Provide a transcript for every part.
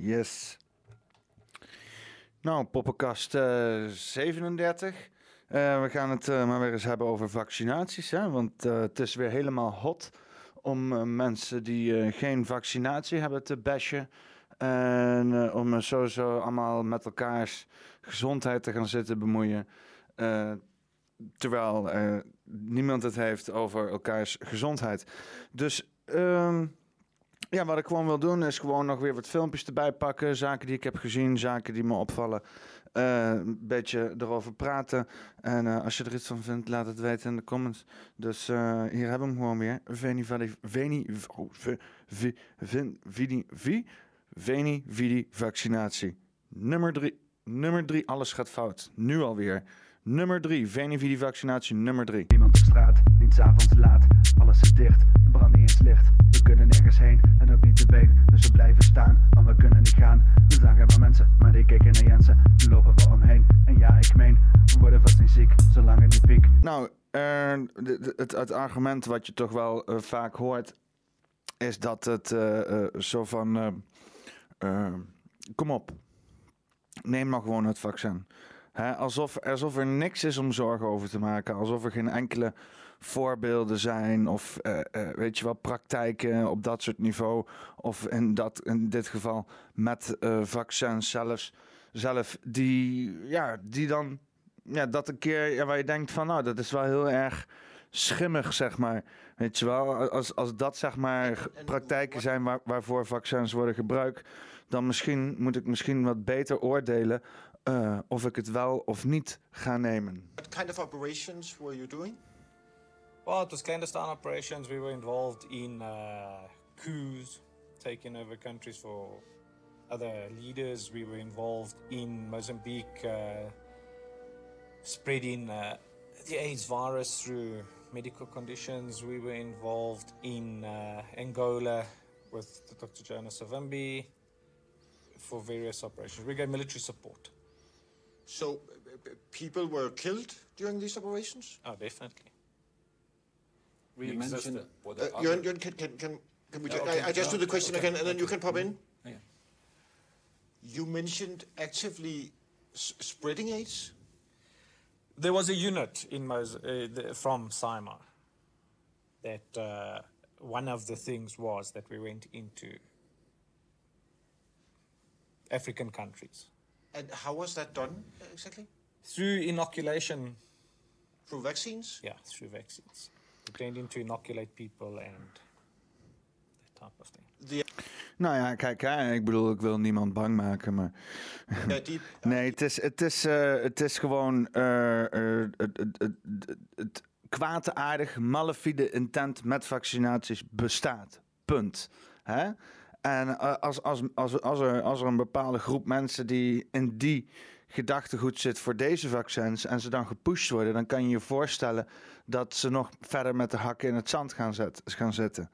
Yes. Nou, poppenkast eh 37. Eh, we gaan het eh, maar weer eens hebben over vaccinaties. Hè? Want eh, het is weer helemaal hot om eh, mensen die eh, geen vaccinatie hebben te bashen. En eh, om eh, sowieso allemaal met elkaars gezondheid te gaan zitten bemoeien. Eh, terwijl eh, niemand het heeft over elkaars gezondheid. Dus ehm, ja, wat ik gewoon wil doen is gewoon nog weer wat filmpjes erbij pakken. Zaken die ik heb gezien, zaken die me opvallen. Eh, een beetje erover praten. En eh, als je er iets van vindt, laat het weten in de comments. Dus eh, hier hebben we hem gewoon weer. Veni, veni, oh, v, v, vin, vidi, vi, veni, vidi, vaccinatie. Nummer drie, nummer drie, alles gaat fout. Nu alweer. Nummer drie, veni, vidi, vaccinatie, nummer drie. Niemand op straat, niet s'avonds laat. Alles is dicht, branding is licht. We kunnen nergens heen en ook niet te been. Dus we blijven staan, want we kunnen niet gaan. We zagen maar mensen, maar die kijken naar Jensen. Nu lopen we omheen. En ja, ik meen, we worden vast niet ziek, zolang het niet piek. Nou, de- de- het, het argument wat je toch wel eh, vaak hoort, is dat het eh, zo van: kom op, neem maar gewoon het vaccin. Hè, alsof, alsof er niks is om zorgen over te maken, alsof er geen enkele voorbeelden zijn of eh, eh, weet je wel, praktijken op dat soort niveau. Of in, dat, in dit geval met eh, vaccins zelfs, zelf, die, ja, die dan ja, dat een keer ja, waar je denkt van nou, dat is wel heel erg schimmig, zeg maar. Weet je wel, als, als dat zeg maar praktijken zijn waar, waarvoor vaccins worden gebruikt, dan misschien moet ik misschien wat beter oordelen eh, of ik het wel of niet ga nemen. What kind of operations were you doing? Well, it was clandestine operations. We were involved in uh, coups, taking over countries for other leaders. We were involved in Mozambique, uh, spreading uh, the AIDS virus through medical conditions. We were involved in uh, Angola with Dr. Jonas Savimbi for various operations. We gave military support. So, uh, uh, people were killed during these operations? Oh, definitely. We You mentioned- Uh, Jörn, Jörn, can, can, can, can we Yeah, okay, I, I just yeah, do the question okay, again and then you can pop in? Yeah. You mentioned actively s- spreading AIDS? There was a unit in Mos- uh, the, from Simar that uh, one of the things was that we went into African countries And how was that done uh, exactly? through inoculation. Through vaccines? Yeah, through vaccines. Pretending to inoculate people and that type of thing. The, Nou ja, kijk, hè, ik bedoel, ik wil niemand bang maken, maar uh, Nee, het is, het is, eh, het is gewoon eh, eh, het, het, het kwaadaardig, malafide intent met vaccinaties bestaat. Punt. Hè? En eh, als, als, als, als, er, als er een bepaalde groep mensen die in die gedachtegoed zit voor deze vaccins en ze dan gepusht worden, dan kan je je voorstellen dat ze nog verder met de hakken in het zand gaan, zet, gaan zitten.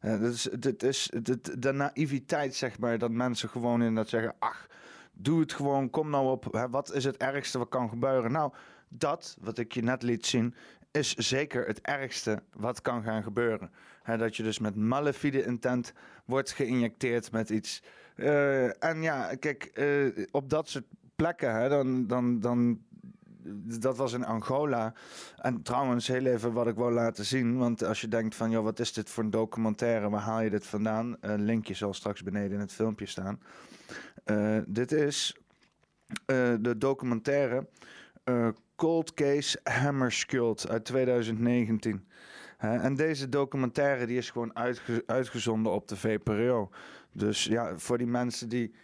Dat is, is de naïviteit, zeg maar, dat mensen gewoon in dat zeggen: ach, doe het gewoon, kom nou op. Wat is het ergste wat kan gebeuren? Nou, dat, wat ik je net liet zien, is zeker het ergste wat kan gaan gebeuren. Dat je dus met malafide intent wordt geïnjecteerd met iets. Eh, en ja, kijk, eh, op dat soort plekken, hè, dan, dan, dan, dat was in Angola. En trouwens, heel even wat ik wou laten zien. Want als je denkt van, joh, wat is dit voor een documentaire? Waar haal je dit vandaan? Een linkje zal straks beneden in het filmpje staan. Eh, dit is eh, de documentaire eh, Cold Case Hammerskuld uit 2019. En deze documentaire die is gewoon uitge- uitgezonden op de VPRO. Dus ja, voor die mensen die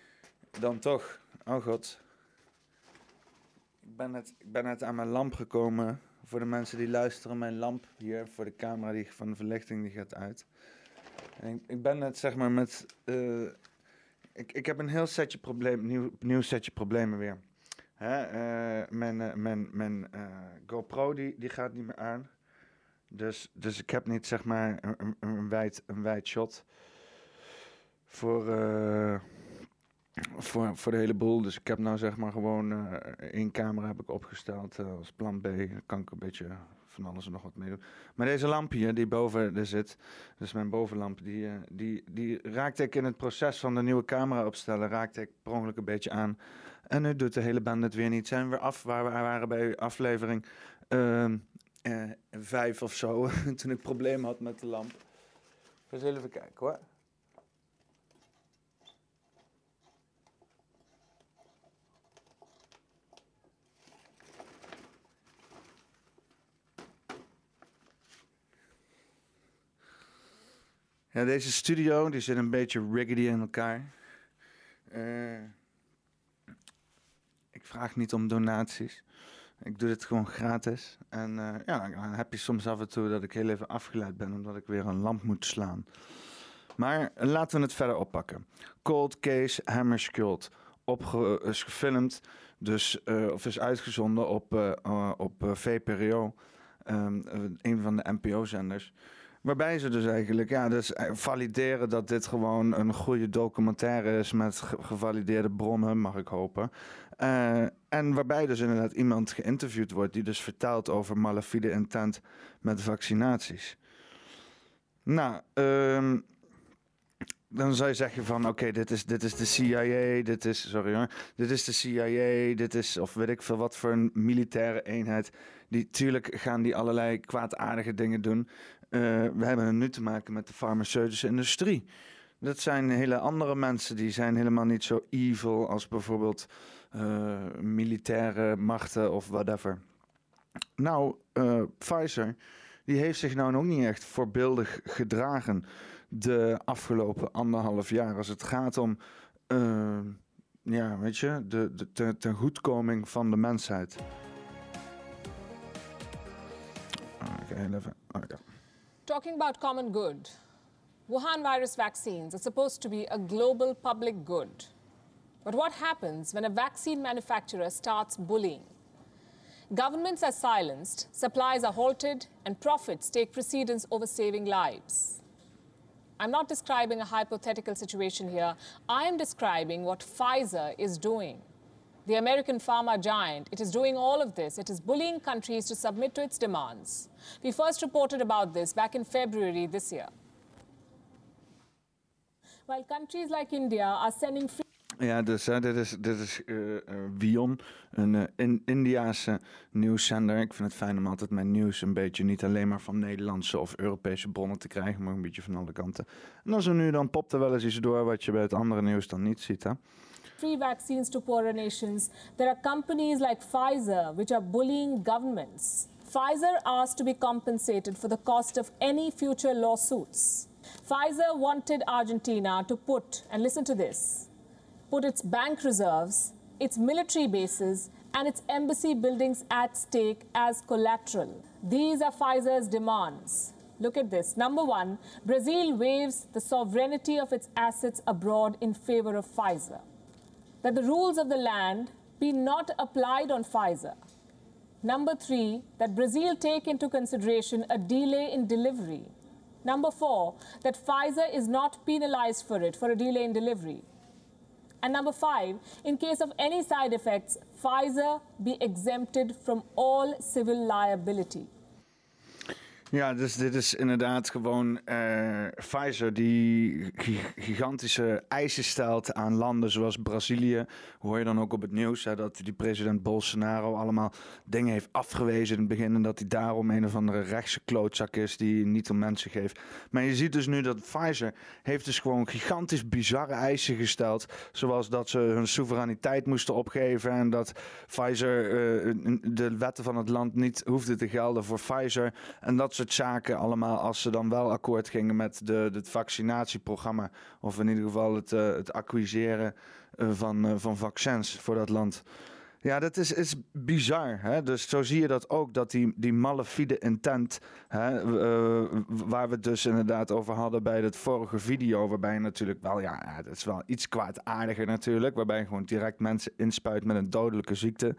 dan toch... Oh god. Ik ben net, ik ben net aan mijn lamp gekomen. Voor de mensen die luisteren, mijn lamp hier voor de camera die, van de verlichting die gaat uit. En ik, ben net zeg maar met... eh, ik, ik heb een heel setje problemen, nieuw, nieuw setje problemen weer. Hè, eh, mijn eh, mijn, mijn eh, GoPro die, die gaat niet meer aan. Dus, dus ik heb niet zeg maar een, een, wijd, een wijd shot voor, eh, voor, voor de hele boel. Dus ik heb nou zeg maar gewoon eh, één camera heb ik opgesteld eh, als plan B. Dan kan ik een beetje van alles en nog wat mee doen. Maar deze lamp hier, die boven er zit, dus mijn bovenlamp, die, die, die raakte ik in het proces van de nieuwe camera opstellen, raakte ik per ongeluk een beetje aan. En nu doet de hele band het weer niet. Zijn we af waar we waren bij aflevering eh, vijf of zo, toen ik problemen had met de lamp. We zullen even kijken hoor. Ja, deze studio die zit een beetje riggedy in elkaar. Eh, ik vraag niet om donaties. Ik doe dit gewoon gratis. En eh, ja, dan heb je soms af en toe dat ik heel even afgeleid ben omdat ik weer een lamp moet slaan. Maar laten we het verder oppakken. Cold Case Hammerskult. Opge is gefilmd, dus, eh, of is uitgezonden op, eh, op VPRO, ehm, eh, een van de NPO-zenders. Waarbij ze dus eigenlijk ja, dus eh, valideren dat dit gewoon een goede documentaire is met ge- gevalideerde bronnen, mag ik hopen. Eh, en waarbij dus inderdaad iemand geïnterviewd wordt die dus vertelt over malafide intent met vaccinaties. Nou, ehm, dan zou je zeggen van oké, dit, is, dit is de CIA, dit is, sorry hoor, dit is de CIA, dit is of weet ik veel wat voor een militaire eenheid. Die, tuurlijk gaan die allerlei kwaadaardige dingen doen. Eh, we hebben nu te maken met de farmaceutische industrie. Dat zijn hele andere mensen, die zijn helemaal niet zo evil als bijvoorbeeld eh, militaire machten of whatever. Nou, eh, Pfizer, die heeft zich nou ook niet echt voorbeeldig gedragen de afgelopen anderhalf jaar als het gaat om, ja, weet je, de, de ten, ten goedkoming van de mensheid. Oké, heel even. Oké. Talking about common good, Wuhan virus vaccines are supposed to be a global public good. But what happens when a vaccine manufacturer starts bullying? Governments are silenced, supplies are halted, and profits take precedence over saving lives. I'm not describing a hypothetical situation here. I am describing what Pfizer is doing. The American pharma giant, it is doing all of this. It is bullying countries to submit to its demands. We first reported about this back in February this year. While countries like India are sending free Ja, dus dit is, dit is eh, Wion, een eh, in, Indiaanse nieuwszender. Ik vind het fijn om altijd mijn nieuws een beetje niet alleen maar van Nederlandse of Europese bronnen te krijgen, maar een beetje van alle kanten. En dan zo nu dan popt er wel eens iets door wat je bij het andere nieuws dan niet ziet. Hè? Free vaccines to poorer nations, there are companies like Pfizer which are bullying governments. Pfizer asked to be compensated for the cost of any future lawsuits. Pfizer wanted Argentina to put, and listen to this, put its bank reserves, its military bases, and its embassy buildings at stake as collateral. These are Pfizer's demands. Look at this. Number one, Brazil waives the sovereignty of its assets abroad in favor of Pfizer. That the rules of the land be not applied on Pfizer. Number three, that Brazil take into consideration a delay in delivery. Number four, that Pfizer is not penalized for it for a delay in delivery. And number five, in case of any side effects, Pfizer be exempted from all civil liability. Ja, dus dit is inderdaad gewoon eh, Pfizer die gi- gigantische eisen stelt aan landen zoals Brazilië. Hoor je dan ook op het nieuws dat die president Bolsonaro allemaal dingen heeft afgewezen in het begin. En dat hij daarom een of andere rechtse klootzak is die niet om mensen geeft. Maar je ziet dus nu dat Pfizer heeft dus gewoon gigantisch bizarre eisen gesteld. Zoals dat ze hun soevereiniteit moesten opgeven. En dat Pfizer eh, de wetten van het land niet hoefde te gelden voor Pfizer. En dat soort zaken allemaal als ze dan wel akkoord gingen met de, het vaccinatieprogramma. Of in ieder geval het, eh, het acquiseren eh, van, eh, van vaccins voor dat land. Ja, dat is, is bizar. Hè? Dus zo zie je dat ook, dat die, die intent, hè, eh, waar we het dus inderdaad over hadden bij het vorige video, waarbij natuurlijk wel, ja, dat is wel iets kwaadaardiger natuurlijk, waarbij je gewoon direct mensen inspuit met een dodelijke ziekte.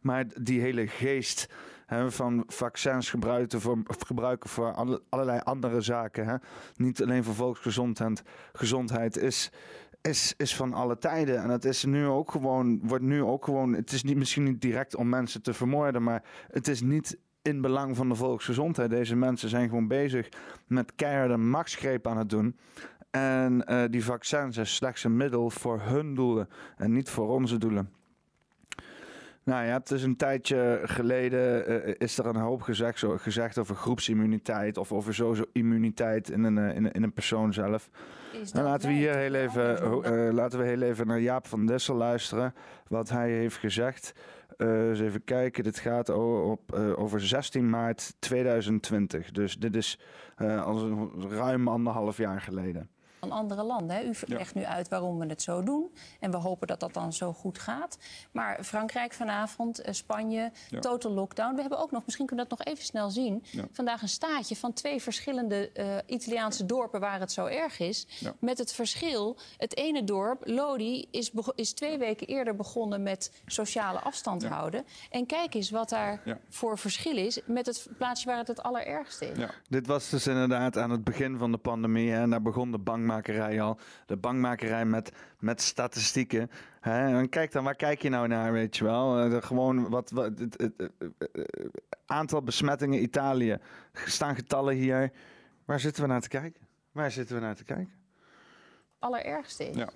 Maar die hele geest hè, van vaccins gebruiken voor, gebruiken voor alle- allerlei andere zaken, hè? niet alleen voor volksgezondheid, gezondheid is is, is van alle tijden. En het is nu ook gewoon, wordt nu ook gewoon, het is niet, misschien niet direct om mensen te vermoorden, maar het is niet in belang van de volksgezondheid. Deze mensen zijn gewoon bezig met keiharde machtsgreep aan het doen. En eh, die vaccins zijn slechts een middel voor hun doelen en niet voor onze doelen. Nou ja, het is een tijdje geleden eh, is er een hoop gezegd, zo, gezegd over groepsimmuniteit of over sowieso immuniteit in een, eh, in, een- in een persoon zelf. Is Nou, laten we hier heel even, eh, laten we heel even naar Jaap van Dessel luisteren. Wat hij heeft gezegd. Eh, eens even kijken. Dit gaat op, over 16 maart 2020. Dus dit is al ruim anderhalf jaar geleden. Van andere landen. Hè. U legt nu uit waarom we het zo doen. En we hopen dat dat dan zo goed gaat. Maar Frankrijk vanavond, eh, Spanje, Ja. total lockdown. We hebben ook nog, misschien kunnen we dat nog even snel zien... Ja. vandaag een staatje van twee verschillende eh, Italiaanse dorpen... waar het zo erg is. Ja. Met het verschil, het ene dorp, Lodi, is, is twee weken eerder begonnen... met sociale afstand Ja. houden. En kijk eens wat daar Ja. voor verschil is... met het plaatsje waar het het allerergste is. Ja. Dit was dus inderdaad aan het begin van de pandemie. hè, En daar begon de bankmakerij al. De bankmakerij met, met statistieken. Hè? En kijk dan, waar kijk je nou naar, weet je wel? Eh, de- gewoon wat, wat het, het, het, het, aantal besmettingen Italië. Staan getallen hier. Waar zitten we naar te kijken? Waar zitten we naar te kijken? allerergste is. Ja.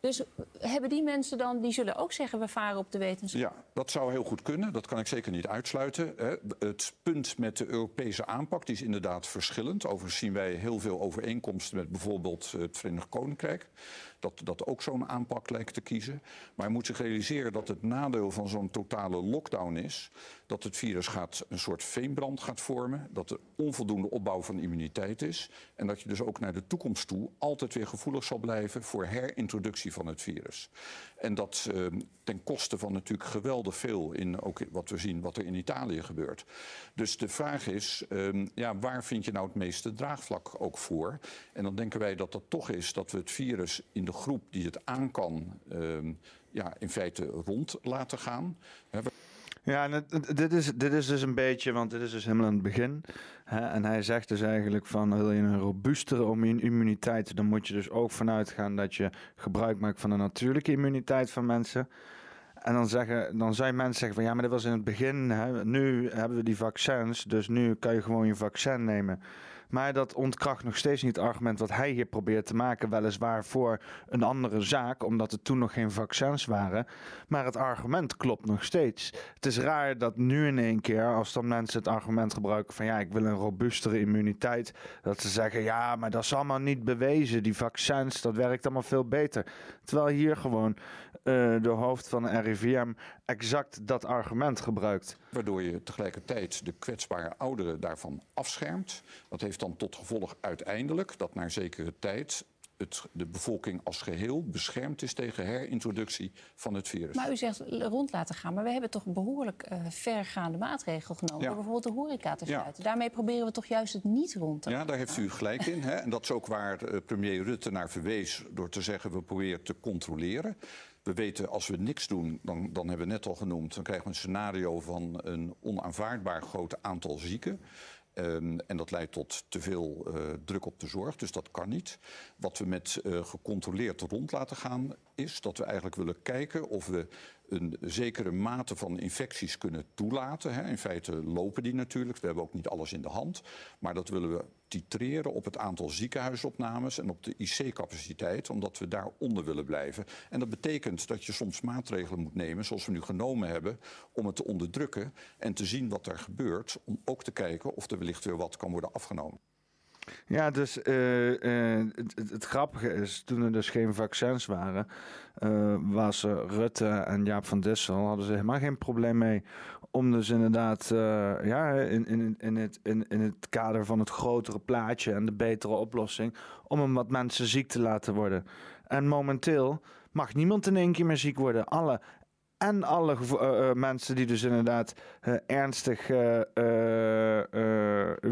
Dus hebben die mensen dan, die zullen ook zeggen, we varen op de wetenschap. Ja, dat zou heel goed kunnen. Dat kan ik zeker niet uitsluiten. Het punt met de Europese aanpak is inderdaad verschillend. Overigens zien wij heel veel overeenkomsten met bijvoorbeeld het Verenigd Koninkrijk. Dat, dat ook zo'n aanpak lijkt te kiezen. Maar je moet zich realiseren dat het nadeel van zo'n totale lockdown is... dat het virus gaat, een soort veenbrand gaat vormen... dat er onvoldoende opbouw van immuniteit is... en dat je dus ook naar de toekomst toe altijd weer gevoelig zal blijven... voor herintroductie van het virus. En dat eh, ten koste van natuurlijk geweldig veel... in ook wat we zien wat er in Italië gebeurt. Dus de vraag is, eh, ja, waar vind je nou het meeste draagvlak ook voor? En dan denken wij dat dat toch is dat we het virus in groep die het aan kan... ehm, ja, in feite rond laten gaan. Ja, dit, is, dit is dus een beetje, want dit is dus helemaal aan het begin. Hè, en hij zegt dus eigenlijk van, wil je een robuustere immu- immuniteit, dan moet je dus ook vanuit gaan dat je gebruik maakt van de natuurlijke immuniteit van mensen. En dan, zeggen, dan je mensen zeggen van, ja, maar dit was in het begin, hè, nu hebben we die vaccins, dus nu kan je gewoon je vaccin nemen. Maar dat ontkracht nog steeds niet het argument wat hij hier probeert te maken, weliswaar voor een andere zaak, omdat er toen nog geen vaccins waren. Maar het argument klopt nog steeds. Het is raar dat nu in één keer, als dan mensen het argument gebruiken van ja, ik wil een robuustere immuniteit, dat ze zeggen ja, maar dat is allemaal niet bewezen. Die vaccins, dat werkt allemaal veel beter. Terwijl hier gewoon eh, de hoofd van de RIVM exact dat argument gebruikt. Waardoor je tegelijkertijd de kwetsbare ouderen daarvan afschermt. Dat heeft dan tot gevolg uiteindelijk dat na zekere tijd het, de bevolking als geheel beschermd is tegen herintroductie van het virus. Maar u zegt rond laten gaan, maar we hebben toch behoorlijk eh, vergaande maatregelen genomen. Ja. Door bijvoorbeeld de horeca te Ja. sluiten. Daarmee proberen we toch juist het niet rond te Ja, daar heeft u gelijk in. Hè? En dat is ook waar eh, premier Rutte naar verwees door te zeggen we proberen te controleren. We weten als we niks doen, dan, dan hebben we net al genoemd, dan krijgen we een scenario van een onaanvaardbaar groot aantal zieken. Ehm, en dat leidt tot te veel eh, druk op de zorg, dus dat kan niet. Wat we met eh, gecontroleerd rond laten gaan, is dat we eigenlijk willen kijken of we een zekere mate van infecties kunnen toelaten. Hè. In feite lopen die natuurlijk, we hebben ook niet alles in de hand. Maar dat willen we titreren op het aantal ziekenhuisopnames en op de IC-capaciteit, omdat we daaronder willen blijven. En dat betekent dat je soms maatregelen moet nemen, zoals we nu genomen hebben, om het te onderdrukken en te zien wat er gebeurt, om ook te kijken of er wellicht weer wat kan worden afgenomen. Ja, dus eh, eh, het, grappige is, toen er dus geen vaccins waren, eh, was Rutte en Jaap van Dissel hadden ze helemaal geen probleem mee om dus inderdaad eh, ja, in, in, in, het, in, in het kader van het grotere plaatje en de betere oplossing, om hem wat mensen ziek te laten worden. En momenteel mag niemand in één keer meer ziek worden. Alle en alle eh, eh, mensen die dus inderdaad eh, ernstig eh,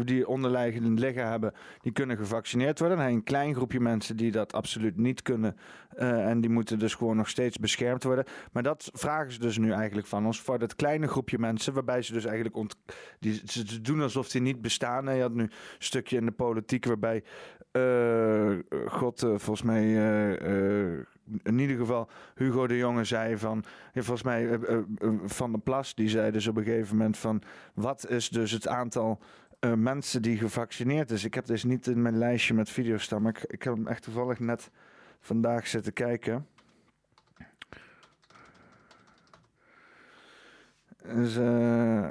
die onderliggende liggen hebben, die kunnen gevaccineerd worden. Je een klein groepje mensen die dat absoluut niet kunnen. en die moeten dus gewoon nog steeds beschermd worden. Maar dat vragen ze dus nu eigenlijk van ons. Voor dat kleine groepje mensen, waarbij ze dus eigenlijk ont die, ze doen alsof die niet bestaan. En je had nu een stukje in de politiek waarbij eh, God, eh, volgens mij. eh, eh, in ieder geval Hugo de Jonge zei van, ja, volgens mij eh, eh, eh, Van der Plas, die zei dus op een gegeven moment van, wat is dus het aantal eh, mensen die gevaccineerd is? Ik heb dus niet in mijn lijstje met video's staan, maar ik, ik heb hem echt toevallig net vandaag zitten kijken. Dus, eh,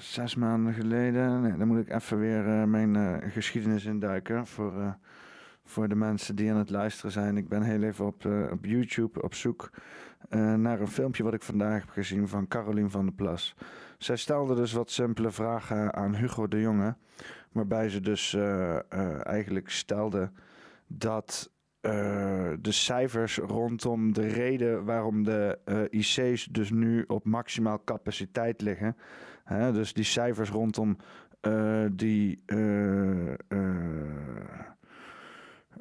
zes maanden geleden. Nee, dan moet ik even weer eh, mijn eh, geschiedenis induiken. Voor, eh, voor de mensen die aan het luisteren zijn. Ik ben heel even op, op YouTube op zoek naar een filmpje wat ik vandaag heb gezien van Carolien van der Plas. Zij stelde dus wat simpele vragen aan Hugo de Jonge. Waarbij ze dus eigenlijk stelde dat de cijfers rondom de reden waarom de IC's dus nu op maximaal capaciteit liggen. Hè, dus die cijfers rondom eh, die. eh, eh,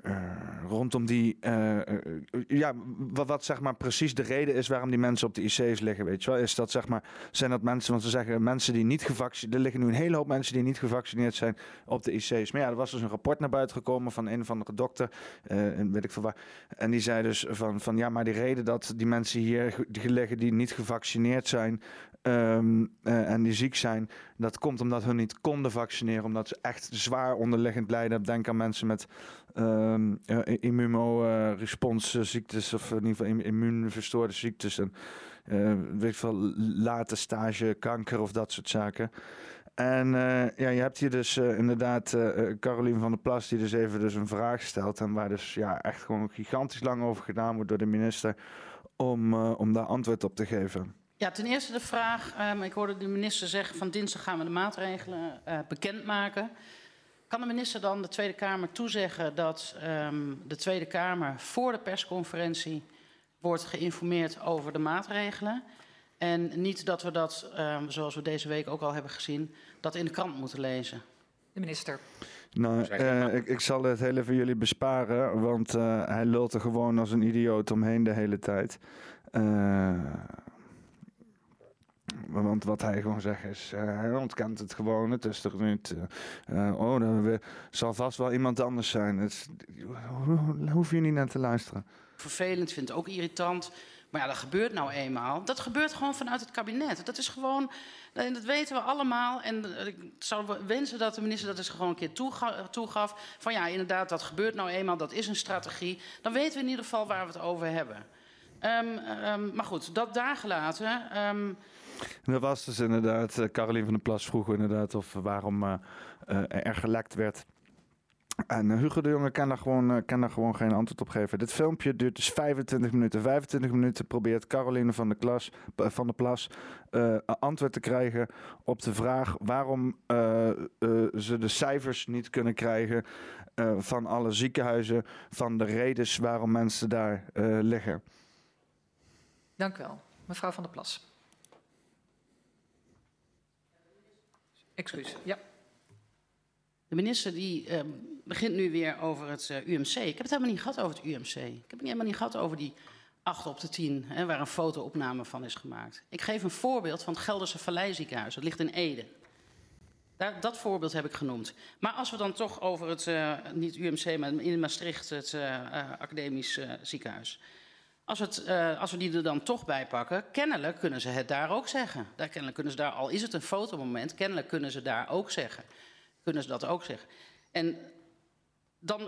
eh, rondom die. eh, eh, ja, wat, zeg maar precies de reden is waarom die mensen op de IC's liggen. Weet je wel? Is dat zeg maar. Zijn dat mensen. Want ze zeggen mensen die niet gevaccineerd. Er liggen nu een hele hoop mensen die niet gevaccineerd zijn op de IC's. Maar ja, er was dus een rapport naar buiten gekomen van een of andere dokter. weet ik veel waar. En die zei dus van, van ja, maar die reden dat die mensen hier liggen die niet gevaccineerd zijn. ehm, eh, en die ziek zijn, dat komt omdat hun niet konden vaccineren, omdat ze echt zwaar onderliggend lijden. Denk aan mensen met ehm immunoresponse-ziektes of in ieder geval im- immuunverstoorde ziektes en eh, weet ik veel, late stage kanker of dat soort zaken. En eh, ja, je hebt hier dus eh, inderdaad eh eh, Carolien van der Plas die dus even dus een vraag stelt en waar dus ja, echt gewoon gigantisch lang over gedaan wordt door de minister om, eh, om daar antwoord op te geven. Ja, ten eerste de vraag. ehm, ik hoorde de minister zeggen van dinsdag gaan we de maatregelen eh, bekendmaken. Kan de minister dan de Tweede Kamer toezeggen dat ehm, de Tweede Kamer voor de persconferentie wordt geïnformeerd over de maatregelen? En niet dat we dat, ehm, zoals we deze week ook al hebben gezien, dat in de krant moeten lezen. De minister. Nou, eh, ik, ik zal het heel even jullie besparen, want eh, hij lult er gewoon als een idioot omheen de hele tijd. Eh, want wat hij gewoon zegt is, eh, hij ontkent het gewoon. Het is toch niet, eh, eh, oh, we- zal vast wel iemand anders zijn. Het hoef je niet naar te luisteren. vervelend, vind het ook irritant. Maar ja, dat gebeurt nou eenmaal. Dat gebeurt gewoon vanuit het kabinet. Dat is gewoon, dat weten we allemaal. En ik zou wensen dat de minister dat eens gewoon een keer toega- toegaf. Van ja, inderdaad, dat gebeurt nou eenmaal. Dat is een strategie. Dan weten we in ieder geval waar we het over hebben. Ehm, ehm, maar goed, dat daar gelaten. Ehm, Dat was dus inderdaad, eh, Carolien van der Plas vroeg inderdaad of waarom eh, eh, er gelekt werd. En Hugo de Jonge kan daar, gewoon, kan daar gewoon geen antwoord op geven. Dit filmpje duurt dus 25 minuten. 25 minuten probeert Caroline van der, Klas, eh, van der Plas antwoord te krijgen op de vraag waarom ze de cijfers niet kunnen krijgen van alle ziekenhuizen, van de redenen waarom mensen daar liggen. Dank u wel. Mevrouw van der Plas. Excuus. Ja. De minister die ehm, begint nu weer over het eh, UMC. Ik heb het helemaal niet gehad over het UMC. Ik heb het helemaal niet gehad over die 8 op de 10, hè, waar een fotoopname van is gemaakt. Ik geef een voorbeeld van het Gelderse Valleiziekenhuis. Dat ligt in Ede. Dat voorbeeld heb ik genoemd. Maar als we dan toch over het, eh, niet UMC, maar in Maastricht, het eh, academisch ziekenhuis. Als, het, eh, als we die er dan toch bij pakken, kennelijk kunnen ze het daar ook zeggen. Daar, kennelijk kunnen ze daar, al is het een fotomoment, kennelijk kunnen ze daar ook zeggen. Kunnen ze dat ook zeggen. En dan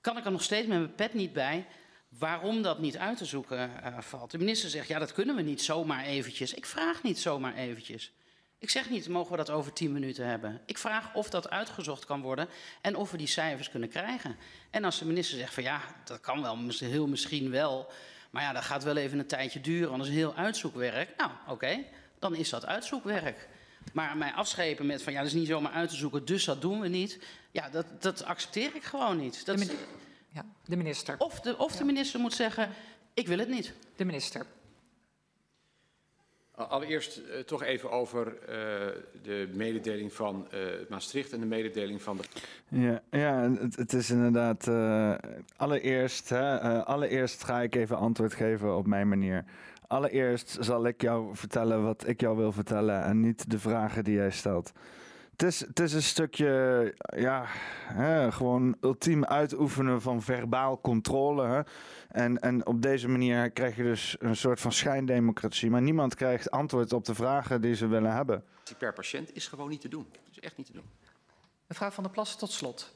kan ik er nog steeds met mijn pet niet bij waarom dat niet uit te zoeken eh, valt. De minister zegt, ja, dat kunnen we niet zomaar eventjes. Ik vraag niet zomaar eventjes. Ik zeg niet, mogen we dat over tien minuten hebben? Ik vraag of dat uitgezocht kan worden en of we die cijfers kunnen krijgen. En als de minister zegt van ja, dat kan wel, heel misschien wel. Maar ja, dat gaat wel even een tijdje duren, want dat is heel uitzoekwerk. Nou, oké, dan is dat uitzoekwerk. Maar mij afschepen met van ja, dat is niet zomaar uit te zoeken, dus dat doen we niet. Ja, dat, dat accepteer ik gewoon niet. Dat, De, ja, de minister. of de, of de minister moet zeggen, ik wil het niet. De minister. Allereerst eh, toch even over eh, de mededeling van eh, Maastricht en de mededeling van de. Ja, ja het, is inderdaad. allereerst, hè, allereerst ga ik even antwoord geven op mijn manier. Allereerst zal ik jou vertellen wat ik jou wil vertellen en niet de vragen die jij stelt. Het is, het is een stukje, ja, hè, gewoon ultiem uitoefenen van verbaal controle. Hè. En, en op deze manier krijg je dus een soort van schijndemocratie. Maar niemand krijgt antwoord op de vragen die ze willen hebben. Per patiënt is gewoon niet te doen. Is echt niet te doen. Mevrouw van der Plas, tot slot.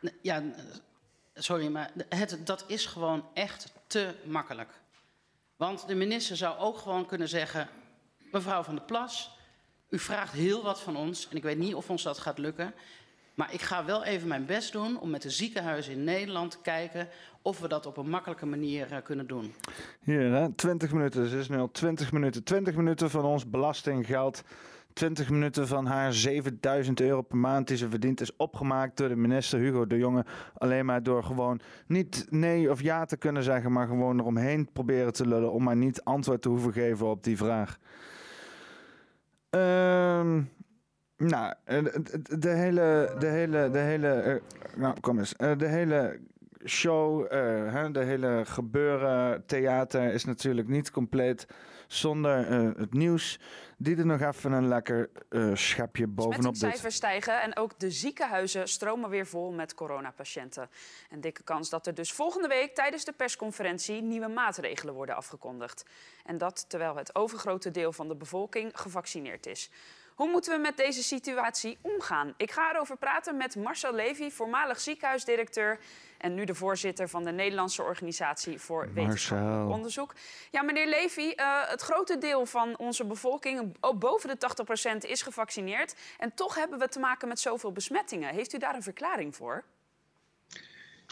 Nee, Ja, sorry, maar het, dat is gewoon echt te makkelijk. Want de minister zou ook gewoon kunnen zeggen... mevrouw Van der Plas, u vraagt heel wat van ons... en ik weet niet of ons dat gaat lukken... maar ik ga wel even mijn best doen om met de ziekenhuizen in Nederland te kijken... of we dat op een makkelijke manier eh, kunnen doen. Hier, hè, 20 minuten. Ze is nu al 20 minuten. 20 minuten van ons belastinggeld. 20 minuten van haar 7000 euro per maand die ze verdient is opgemaakt door de minister Hugo de Jonge. Alleen maar door gewoon niet nee of ja te kunnen zeggen, maar gewoon eromheen proberen te lullen om maar niet antwoord te hoeven geven op die vraag. Ehm, nou, de, hele, de hele, de hele, eh, nou kom eens, Eh, de hele show, eh, de hele gebeuren, theater is natuurlijk niet compleet zonder eh, het nieuws. Die er nog even een lekker eh, schepje bovenop doet. Cijfers stijgen en ook de ziekenhuizen stromen weer vol met coronapatiënten. Een dikke kans dat er dus volgende week tijdens de persconferentie nieuwe maatregelen worden afgekondigd. En dat terwijl het overgrote deel van de bevolking gevaccineerd is. Hoe moeten we met deze situatie omgaan? Ik ga erover praten met Marcel Levy, voormalig ziekenhuisdirecteur en nu de voorzitter van de Nederlandse Organisatie voor Wetenschappelijk. Onderzoek. Ja, meneer Levy, eh, het grote deel van onze bevolking, ook boven de 80%, is gevaccineerd. En toch hebben we te maken met zoveel besmettingen. Heeft u daar een verklaring voor?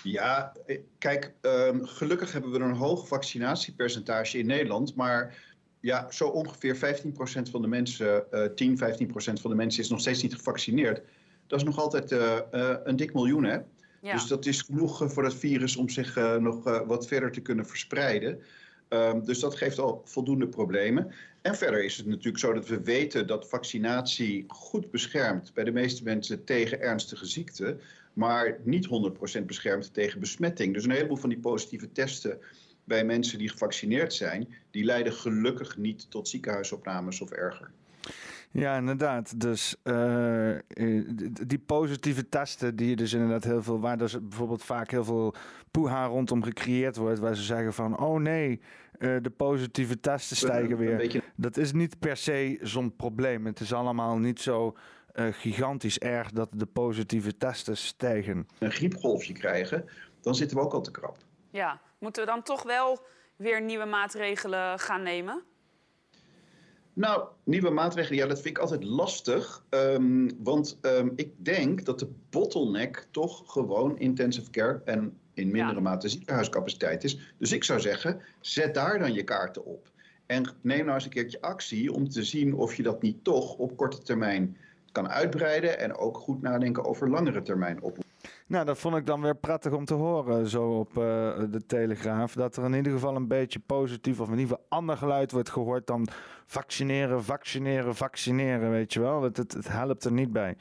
Ja, eh, kijk, ehm, gelukkig hebben we een hoog vaccinatiepercentage in Nederland. Maar ja, zo ongeveer 15% van de mensen, eh 10, 15% van de mensen is nog steeds niet gevaccineerd. Dat is nog altijd eh, eh, een dik miljoen, hè? Ja. Dus dat is genoeg eh, voor het virus om zich eh, nog eh, wat verder te kunnen verspreiden. Ehm, dus dat geeft al voldoende problemen. En verder is het natuurlijk zo dat we weten dat vaccinatie goed beschermt bij de meeste mensen tegen ernstige ziekten, maar niet 100% beschermt tegen besmetting. Dus een heleboel van die positieve testen bij mensen die gevaccineerd zijn, die leiden gelukkig niet tot ziekenhuisopnames of erger. Ja, inderdaad. Dus die positieve testen, die je dus inderdaad heel veel, waar dus bijvoorbeeld vaak heel veel poeha rondom gecreëerd wordt, waar ze zeggen van, oh nee, eh, de positieve testen stijgen weer. beetje- Dat is niet per se zo'n probleem. Het is allemaal niet zo eh, gigantisch erg dat de positieve testen stijgen. Een griepgolfje krijgen, dan zitten we ook al te krap. Ja, moeten we dan toch wel weer nieuwe maatregelen gaan nemen? Nou, nieuwe maatregelen, ja, dat vind ik altijd lastig. ehm, want ehm, ik denk dat de bottleneck toch gewoon intensive care en in mindere mate ziekenhuiscapaciteit is. Dus ik zou zeggen, zet daar dan je kaarten op. En neem nou eens een keertje actie om te zien of je dat niet toch op korte termijn kan uitbreiden. En ook goed nadenken over langere termijn op. Nou, dat vond ik dan weer prettig om te horen, zo op eh, de Telegraaf. Dat er in ieder geval een beetje positief, of in ieder geval ander geluid wordt gehoord dan vaccineren, vaccineren, vaccineren, weet je wel. Het, het, het helpt er niet bij.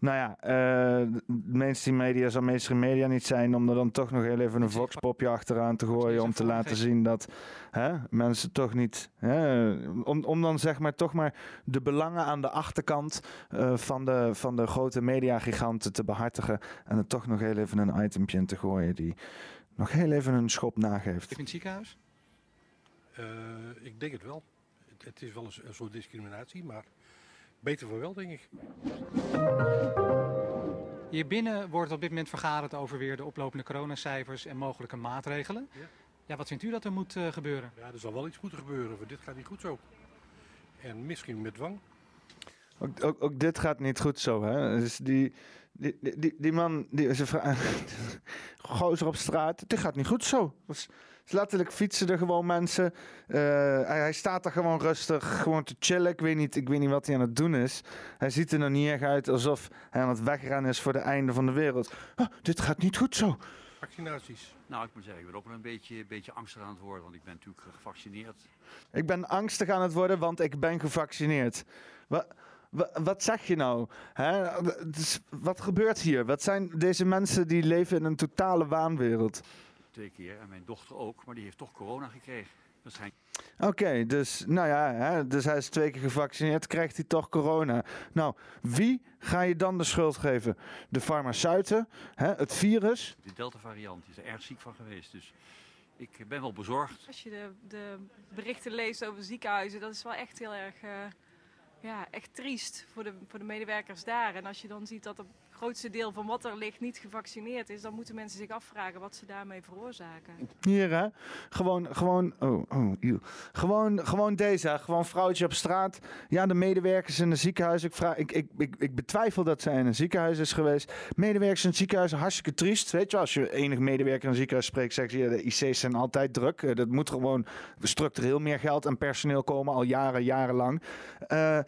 Nou ja, eh, de mainstream media zal mainstream media niet zijn om er dan toch nog heel even een voxpopje achteraan te gooien om te laten zien dat hè, mensen toch niet, hè, om, om dan zeg maar toch maar de belangen aan de achterkant eh, van, de, van de grote mediagiganten te behartigen en er toch nog heel even een itempje in te gooien die nog heel even een schop nageeft. In het ziekenhuis? Eh, ik denk het wel. Het, het is wel een, een soort discriminatie, maar beter voor wel, denk ik. Hier binnen wordt op dit moment vergaderd over weer de oplopende coronacijfers en mogelijke maatregelen. Ja. Ja, wat vindt u dat er moet eh, gebeuren? Ja, er zal wel iets moeten gebeuren, want dit gaat niet goed zo. En misschien met dwang. Ook, ook, ook dit gaat niet goed zo, hè? Dus die, die, die, die, die man, die, ze gozer op straat, dit gaat niet goed zo. Dus, dus letterlijk fietsen er gewoon mensen. Eh, hij, hij staat er gewoon rustig, gewoon te chillen. Ik weet, niet, ik weet niet wat hij aan het doen is. Hij ziet er nog niet echt uit alsof hij aan het wegrennen is voor de einde van de wereld. Ah, dit gaat niet goed zo. Vaccinaties. Nou, ik moet zeggen, ik ben ook wel een beetje, een beetje angstig aan het worden, want ik ben natuurlijk gevaccineerd. Ik ben angstig aan het worden, want ik ben gevaccineerd. Wat, wat zeg je nou? Hè? Dus wat gebeurt hier? Wat zijn deze mensen die leven in een totale waanwereld? Twee keer, en mijn dochter ook, maar die heeft toch corona gekregen. Waarschijnlijk. Oké, dus, nou ja, hè, dus hij is twee keer gevaccineerd, krijgt hij toch corona. Nou, wie ga je dan de schuld geven? De farmaceuten, hè, het virus? De Delta-variant is er erg ziek van geweest. Dus ik ben wel bezorgd. Als je de, de berichten leest over ziekenhuizen, dat is wel echt heel erg eh, ja, echt triest voor de, voor de medewerkers daar. En als je dan ziet dat het grootste deel van wat er ligt niet gevaccineerd is, dan moeten mensen zich afvragen wat ze daarmee veroorzaken. Hier hè, gewoon, gewoon, oh, oh, gewoon, gewoon deze, gewoon vrouwtje op straat. Ja, de medewerkers in het ziekenhuis. Ik, vraag, ik, ik, ik, ik betwijfel dat zij in een ziekenhuis is geweest. Medewerkers in het ziekenhuis, hartstikke triest. Weet je, als je enig medewerker in een ziekenhuis spreekt, zegt je, de IC's zijn altijd druk. Eh, Dat moet gewoon structureel meer geld en personeel komen, al jaren, jarenlang. Eh,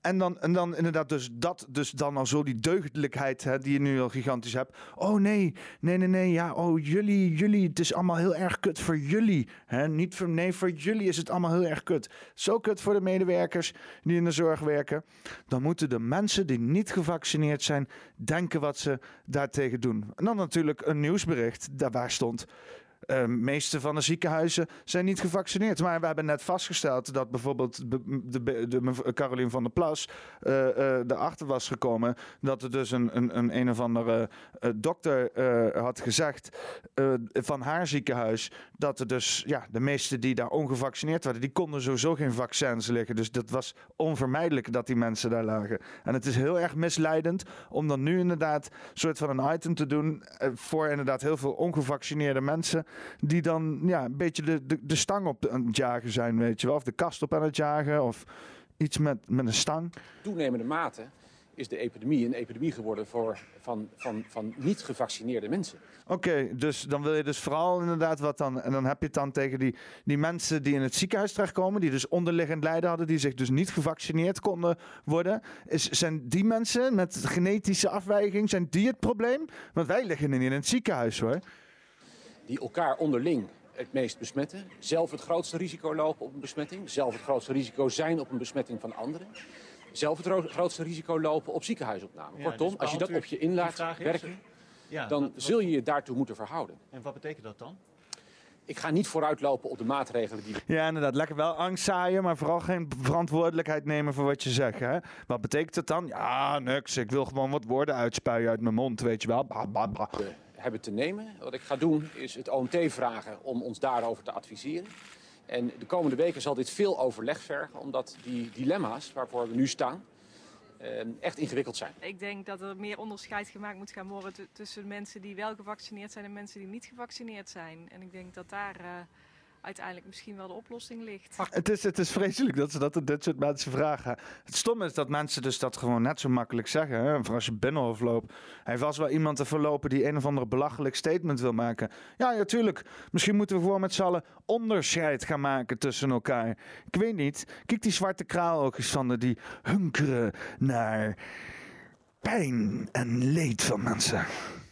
en dan, en dan inderdaad, dus dat, dus dan al zo die deugdelijkheid die je nu al gigantisch hebt. Oh nee, nee, nee, nee, ja, oh jullie, jullie, het is allemaal heel erg kut voor jullie. Hè? Niet voor, nee, voor jullie is het allemaal heel erg kut. Zo kut voor de medewerkers die in de zorg werken. Dan moeten de mensen die niet gevaccineerd zijn, denken wat ze daartegen doen. En dan natuurlijk een nieuwsbericht, daar waar stond... De meeste van de ziekenhuizen zijn niet gevaccineerd. Maar we hebben net vastgesteld dat bijvoorbeeld de, de, Caroline van der Plas eh, eh, erachter was gekomen dat er dus een, een, een, een of andere eh, dokter eh, had gezegd eh, van haar ziekenhuis dat er dus ja, de meeste die daar ongevaccineerd waren, die konden sowieso geen vaccins liggen. Dus dat was onvermijdelijk dat die mensen daar lagen. En het is heel erg misleidend om dan nu inderdaad een soort van een item te doen eh, voor inderdaad heel veel ongevaccineerde mensen die dan ja, een beetje de, de, de stang op aan het jagen zijn, weet je wel. Of de kast op aan het jagen of iets met, met een stang. toenemende mate is de epidemie een epidemie geworden voor, van, van, van niet gevaccineerde mensen. Oké, dus dan wil je dus vooral inderdaad wat dan. En dan heb je het dan tegen die, die mensen die in het ziekenhuis terechtkomen, die dus onderliggend lijden hadden, die zich dus niet gevaccineerd konden worden. Is, zijn die mensen met genetische afwijking, zijn die het probleem? Want wij liggen niet in het ziekenhuis hoor. Die elkaar onderling het meest besmetten, zelf het grootste risico lopen op een besmetting, zelf het grootste risico zijn op een besmetting van anderen, zelf het ro- grootste risico lopen op ziekenhuisopname. Ja, Kortom, dus als je dat op je in die laat vraag is- werken, Ja, dan wat- wat- zul je je daartoe moeten verhouden. En wat betekent dat dan? Ik ga niet vooruitlopen op de maatregelen die Ja, inderdaad. Lekker wel angst zaaien, maar vooral geen verantwoordelijkheid nemen voor wat je zegt. Hè? Wat betekent het dan? Ja, niks. Ik wil gewoon wat woorden uitspuien uit mijn mond, weet je wel. Bah, bah, bah. Hebben te nemen. Wat ik ga doen is het OMT vragen om ons daarover te adviseren. En de komende weken zal dit veel overleg vergen, omdat die dilemma's waarvoor we nu staan eh, echt ingewikkeld zijn. Ik denk dat er meer onderscheid gemaakt moet gaan worden tu- tussen mensen die wel gevaccineerd zijn en mensen die niet gevaccineerd zijn. En ik denk dat daar eh, uiteindelijk misschien wel de oplossing ligt. Het is, het is vreselijk dat ze dat aan dit soort mensen vragen. Het stomme is dat mensen dus dat gewoon net zo makkelijk zeggen. Hè? Voor als je binnenhof loopt. Hij was wel iemand te verlopen die een of andere belachelijk statement wil maken. Ja, natuurlijk. Misschien moeten we gewoon met z'n allen onderscheid gaan maken tussen elkaar. Ik weet niet. Kijk die zwarte kraaloogjes van de die hunkeren naar pijn en leed van mensen.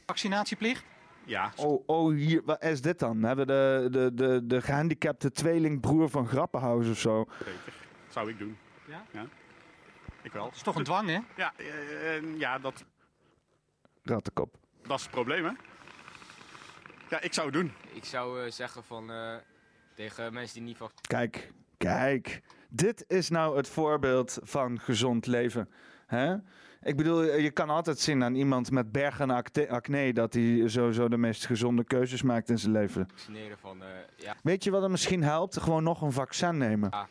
Vaccinatieplicht? Ja. Oh, oh hier, wat is dit dan? Hebben we de, de, de, de gehandicapte tweelingbroer van Grappenhuis of zo? Zeker. Zou ik doen. Ja? Ja. Ik wel. Het is toch een dwang, hè? Ja, eh, ja dat, Rattenkop. dat is het probleem, hè? Ja, ik zou het doen. Ik zou eh, zeggen van eh, tegen mensen die niet van Kijk, kijk. Dit is nou het voorbeeld van gezond leven. Hè? Ik bedoel, je kan altijd zien aan iemand met bergen acne dat hij sowieso de meest gezonde keuzes maakt in zijn leven. van eh, ja. Weet je wat er misschien helpt? Gewoon nog een vaccin nemen. ja.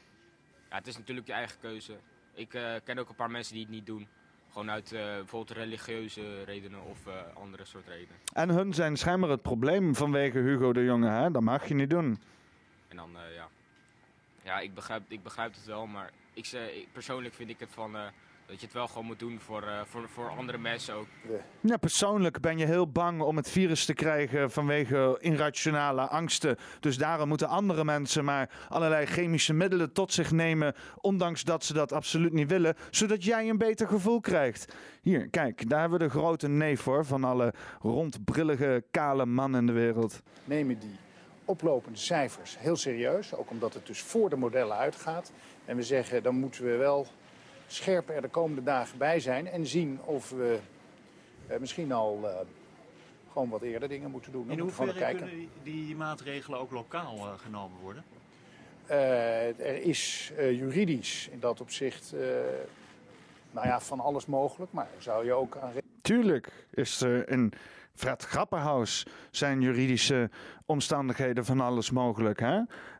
Ja, het is natuurlijk je eigen keuze. Ik eh, ken ook een paar mensen die het niet doen. Gewoon uit eh, bijvoorbeeld religieuze redenen of eh, andere soort redenen. En hun zijn schijnbaar het probleem vanwege Hugo de Jonge. Hè? Dat mag je niet doen. En dan, eh, ja. Ja, ik begrijp, ik begrijp het wel, maar ik, persoonlijk vind ik het van eh, dat je het wel gewoon moet doen voor, eh, voor, voor andere mensen ook. Ja, persoonlijk ben je heel bang om het virus te krijgen vanwege irrationele angsten. Dus daarom moeten andere mensen maar allerlei chemische middelen tot zich nemen, ondanks dat ze dat absoluut niet willen, zodat jij een beter gevoel krijgt. Hier, kijk, daar hebben we de grote neef voor van alle rondbrillige, kale mannen in de wereld. nemen die oplopende cijfers heel serieus. Ook omdat het dus voor de modellen uitgaat. En we zeggen, dan moeten we wel scherp er de komende dagen bij zijn. En zien of we eh, misschien al eh, gewoon wat eerder dingen moeten doen. Dan In moeten we gewoon hoeverre kijken. kunnen die, die maatregelen ook lokaal eh, genomen worden? Eh, er is eh, juridisch in dat opzicht eh, nou ja, van alles mogelijk. Maar zou je ook aan... Tuurlijk is er in Fred Grapperhaus zijn juridische omstandigheden van alles mogelijk. Hè?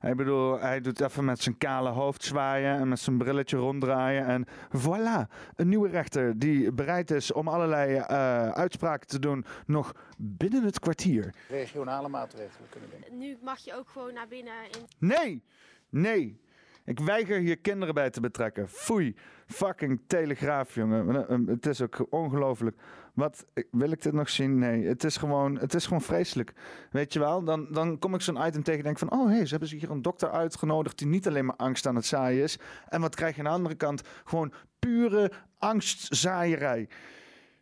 Ik bedoel, hij doet even met zijn kale hoofd zwaaien en met zijn brilletje ronddraaien. En voilà, een nieuwe rechter die bereid is om allerlei eh, uitspraken te doen nog binnen het kwartier. regionale maatregelen kunnen nemen. Nu mag je ook gewoon naar binnen in Nee, nee. Ik weiger hier kinderen bij te betrekken. Foei. Fucking telegraaf, jongen. Het is ook ongelooflijk. Wat, wil ik dit nog zien? Nee, het is gewoon, het is gewoon vreselijk. Weet je wel? Dan, dan kom ik zo'n item tegen en denk van... oh, hé, ze hebben hier een dokter uitgenodigd... die niet alleen maar angst aan het zaaien is. En wat krijg je aan de andere kant? Gewoon pure angstzaaierij.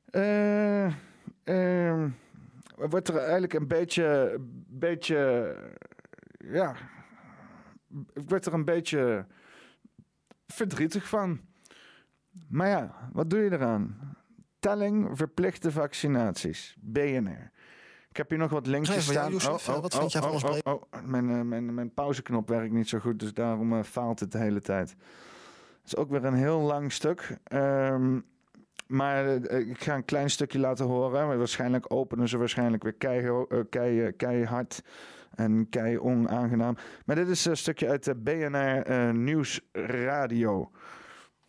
Eh... eh, wordt er eigenlijk een beetje... beetje ja, ik werd er een beetje verdrietig van. Maar ja, wat doe je eraan? Telling verplichte vaccinaties. BNR. Ik heb hier nog wat linkjes staan. Jozef, wat vind jij van ons oh, oh, oh. Mijn, eh, mijn, mijn pauzeknop werkt niet zo goed, dus daarom eh, faalt het de hele tijd. Het is ook weer een heel lang stuk. Ehm, maar eh, ik ga een klein stukje laten horen. Maar waarschijnlijk openen ze waarschijnlijk weer keihard. kei, keihard en kei onaangenaam. Maar dit is een stukje uit de BNR eh, Nieuwsradio.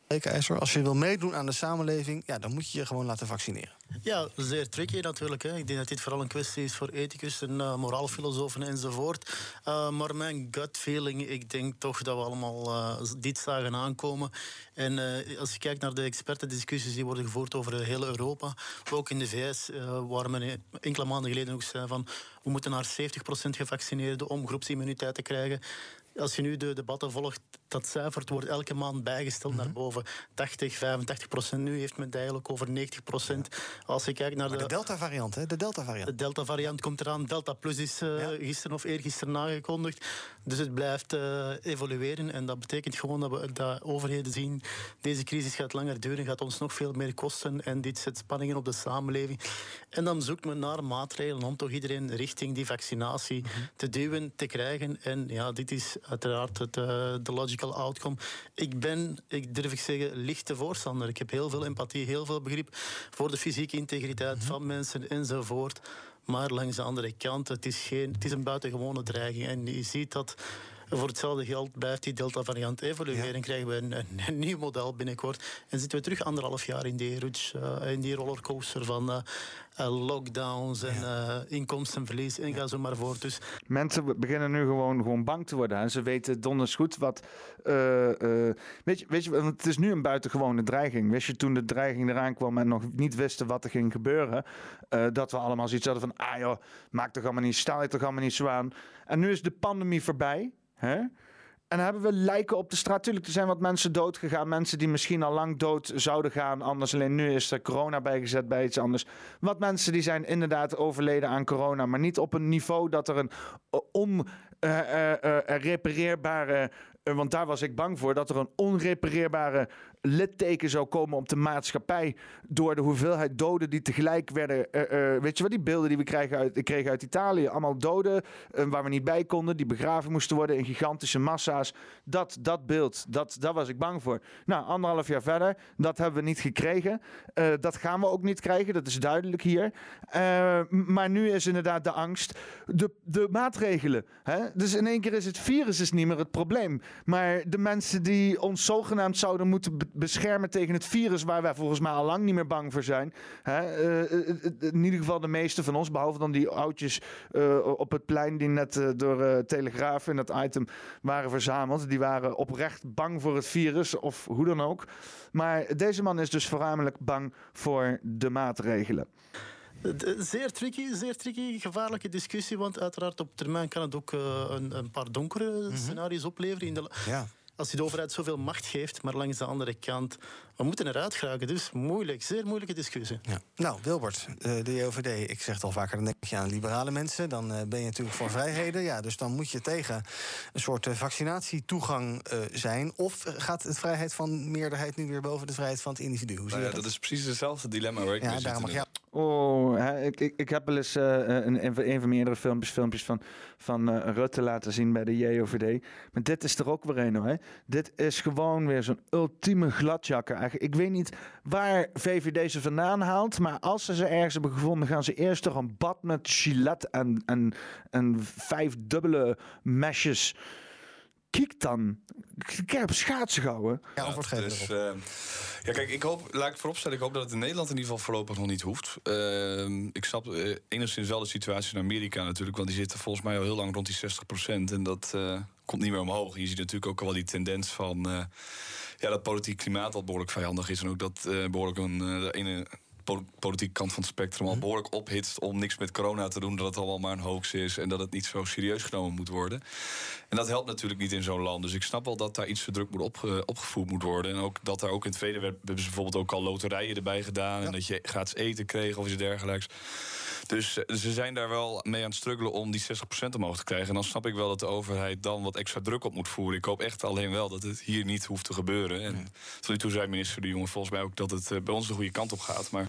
IJzer, als je wil meedoen aan de samenleving, ja, dan moet je je gewoon laten vaccineren. Ja, zeer tricky natuurlijk. Hè. Ik denk dat dit vooral een kwestie is voor ethicus en uh, moraalfilosofen enzovoort. Uh, maar mijn gut feeling, ik denk toch dat we allemaal uh, dit zagen aankomen. En als je kijkt naar de expertendiscussies die worden gevoerd over heel Europa, ook in de VS, waar men enkele maanden geleden ook zei van we moeten naar 70% gevaccineerden om groepsimmuniteit te krijgen. Als je nu de debatten volgt, dat cijfer wordt elke maand bijgesteld naar boven. 80, 85 procent. Nu heeft men het eigenlijk over 90 procent. Als je kijkt naar de... de Delta-variant, hè? De Delta-variant. De Delta-variant komt eraan. Delta Plus is uh, gisteren of eergisteren aangekondigd. Dus het blijft uh, evolueren. En dat betekent gewoon dat, we, dat overheden zien... deze crisis gaat langer duren, gaat ons nog veel meer kosten. En dit zet spanningen op de samenleving. En dan zoekt men naar maatregelen om toch iedereen richting die vaccinatie mm -hmm. te duwen, te krijgen. En ja, dit is uiteraard het, uh, de logical outcome. Ik ben, ik durf ik zeggen, lichte voorstander. Ik heb heel veel empathie, heel veel begrip voor de fysieke integriteit van mensen enzovoort. Maar langs de andere kant, het is, geen, het is een buitengewone dreiging. En je ziet dat voor hetzelfde geld blijft die Delta-variant evolueren. En krijgen we een, een, een, nieuw model binnenkort. En zitten we terug anderhalf jaar in die, ruts, uh, in die rollercoaster van uh, uh, lockdowns en inkomstenverlies. En ga zo maar voort. Dus Mensen beginnen nu gewoon, gewoon bang te worden. En ze weten donders goed wat... weet, je, weet je, want het is nu een buitengewone dreiging. Wist je toen de dreiging eraan kwam en nog niet wisten wat er ging gebeuren... dat we allemaal zoiets hadden van... ah joh, maak toch allemaal niet, stel je toch allemaal niet zo aan. En nu is de pandemie voorbij... Hè? En hebben we lijken op de straat. Tuurlijk, er zijn wat mensen dood gegaan. Mensen die misschien al lang dood zouden gaan. Anders alleen nu is er corona bijgezet bij iets anders. Wat mensen die zijn inderdaad overleden aan corona. Maar niet op een niveau dat er een onrepareerbare... want daar was ik bang voor. Dat er een onrepareerbare litteken zou komen op de maatschappij. Door de hoeveelheid doden die tegelijk werden. Uh, uh, weet je wat, die beelden die we krijgen uit, kregen uit Italië. Allemaal doden uh, waar we niet bij konden. Die begraven moesten worden in gigantische massa's. Dat, dat beeld, dat, daar was ik bang voor. Nou, anderhalf jaar verder. Dat hebben we niet gekregen. dat gaan we ook niet krijgen. Dat is duidelijk hier. maar nu is inderdaad de angst. De, de maatregelen. Hè? Dus in één keer is het virus is niet meer het probleem. Maar de mensen die ons zogenaamd zouden moeten beschermen tegen het virus waar wij volgens mij al lang niet meer bang voor zijn. Hè? Uh, in ieder geval de meeste van ons, behalve dan die oudjes uh, op het plein die net uh, door Telegraaf in dat item waren verzameld. Die waren oprecht bang voor het virus of hoe dan ook. Maar deze man is dus voornamelijk bang voor de maatregelen. Zeer tricky, zeer tricky, gevaarlijke discussie. Want uiteraard op termijn kan het ook een, een, paar donkere mm -hmm. scenario's opleveren. In de ja als je de overheid zoveel macht geeft, maar langs de andere kant, we moeten eruit geraken. Dus moeilijk, zeer moeilijke discussie. Ja. Nou, Wilbert, de JOVD, ik zeg het al vaker, dan denk je aan liberale mensen. Dan ben je natuurlijk voor vrijheden. Ja, dus dan moet je tegen een soort vaccinatietoegang uh, zijn. Of gaat de vrijheid van meerderheid nu weer boven de vrijheid van het individu? Hoe zie nou ja, je dat? dat is precies hetzelfde dilemma waar ik ja, mee zit. Mag, ja. Oh, ik, ik, ik heb wel eens eh, een, een van een van mijn eerdere filmpjes, filmpjes van, van eh, Rutte laten zien bij de JOVD. Maar dit is er ook weer een hoor. Dit is gewoon weer zo'n ultieme gladjakker. Ik weet niet waar VVD ze vandaan haalt. Maar als ze ze ergens hebben gevonden, gaan ze eerst toch een bad met gilet en, en, en vijf dubbele mesjes. Kijk dan. Ik heb schaatsen gehouden. Ja, dus, eh, ja, kijk, ik hoop, laat ik vooropstellen, ik hoop dat het in Nederland in ieder geval voorlopig nog niet hoeft. Uh, ik snap uh, enigszins wel de situatie in Amerika natuurlijk, want die zitten volgens mij al heel lang rond die 60% En dat uh, komt niet meer omhoog. Je ziet natuurlijk ook wel die tendens van ja, dat politiek klimaat wat behoorlijk vijandig is. En ook dat behoorlijk een, de ene politieke kant van het spectrum al mhm. behoorlijk ophitst om niks met corona te doen, dat het allemaal maar een hoax is en dat het niet zo serieus genomen moet worden. En dat helpt natuurlijk niet in zo'n land. Dus ik snap wel dat daar iets te druk moet op, opgevoerd moet worden. En ook dat daar ook in het verleden hebben ze bijvoorbeeld ook al loterijen erbij gedaan en dat je gratis eten kreeg of iets dergelijks. Dus eh, ze zijn daar wel mee aan het struggelen om die 60% omhoog te krijgen. En dan snap ik wel dat de overheid dan wat extra druk op moet voeren. Ik hoop echt alleen wel dat het hier niet hoeft te gebeuren. En tot nu toe zei minister De Jonge volgens mij ook dat het eh, bij ons de goede kant op gaat. Maar...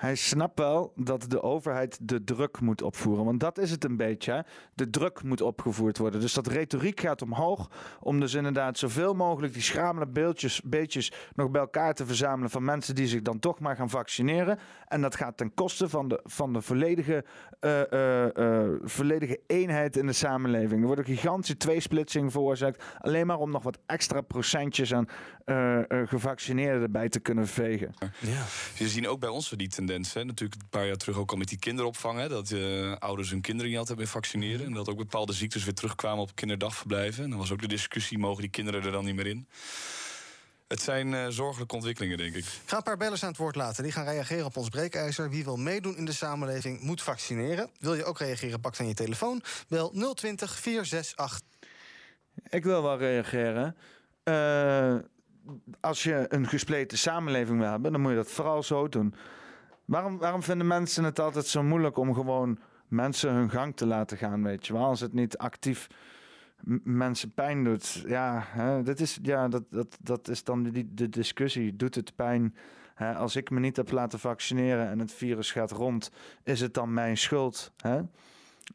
Hij snapt wel dat de overheid de druk moet opvoeren. Want dat is het een beetje. De druk moet opgevoerd worden. Dus dat retoriek gaat omhoog. Om dus inderdaad zoveel mogelijk die schamele beeldjes, beetjes nog bij elkaar te verzamelen. Van mensen die zich dan toch maar gaan vaccineren. En dat gaat ten koste van de, van de volledige volledige, uh, volledige eenheid in de samenleving. Er wordt een gigantische tweesplitsing veroorzaakt. Alleen maar om nog wat extra procentjes aan gevaccineerden erbij te kunnen vegen. Ja. Je ziet ook bij ons die tendens. Hè? Natuurlijk een paar jaar terug ook al met die kinderopvang. Hè? Dat ouders hun kinderen niet altijd meer vaccineren. En dat ook bepaalde ziektes weer terugkwamen op kinderdagverblijven. En dan was ook de discussie, mogen die kinderen er dan niet meer in? Het zijn uh, zorgelijke ontwikkelingen, denk ik. Ik ga een paar bellers aan het woord laten. Die gaan reageren op ons breekijzer. Wie wil meedoen in de samenleving moet vaccineren. Wil je ook reageren, pak dan je telefoon. Bel 020 468. Ik wil wel reageren. Uh, als je een gespleten samenleving wil hebben, dan moet je dat vooral zo doen. Waarom, waarom vinden mensen het altijd zo moeilijk om gewoon mensen hun gang te laten gaan, weet je wel? Als het niet actief mensen pijn doet. Ja, hè, dat, is, ja dat, dat, dat is dan de, de discussie. Doet het pijn? Hè, als ik me niet heb laten vaccineren en het virus gaat rond, is het dan mijn schuld? Hè?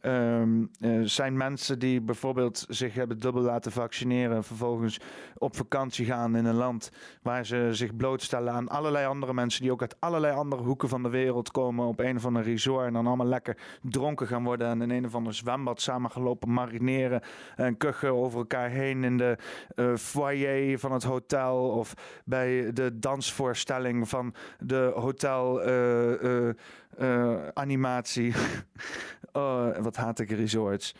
Um, zijn mensen die bijvoorbeeld zich hebben dubbel laten vaccineren, vervolgens op vakantie gaan in een land waar ze zich blootstellen aan allerlei andere mensen die ook uit allerlei andere hoeken van de wereld komen op een of ander resort en dan allemaal lekker dronken gaan worden en in een of ander zwembad samen gelopen marineren en kuchen over elkaar heen in de uh, foyer van het hotel of bij de dansvoorstelling van de hotel. Uh, uh, animatie. oh, wat haat ik resorts.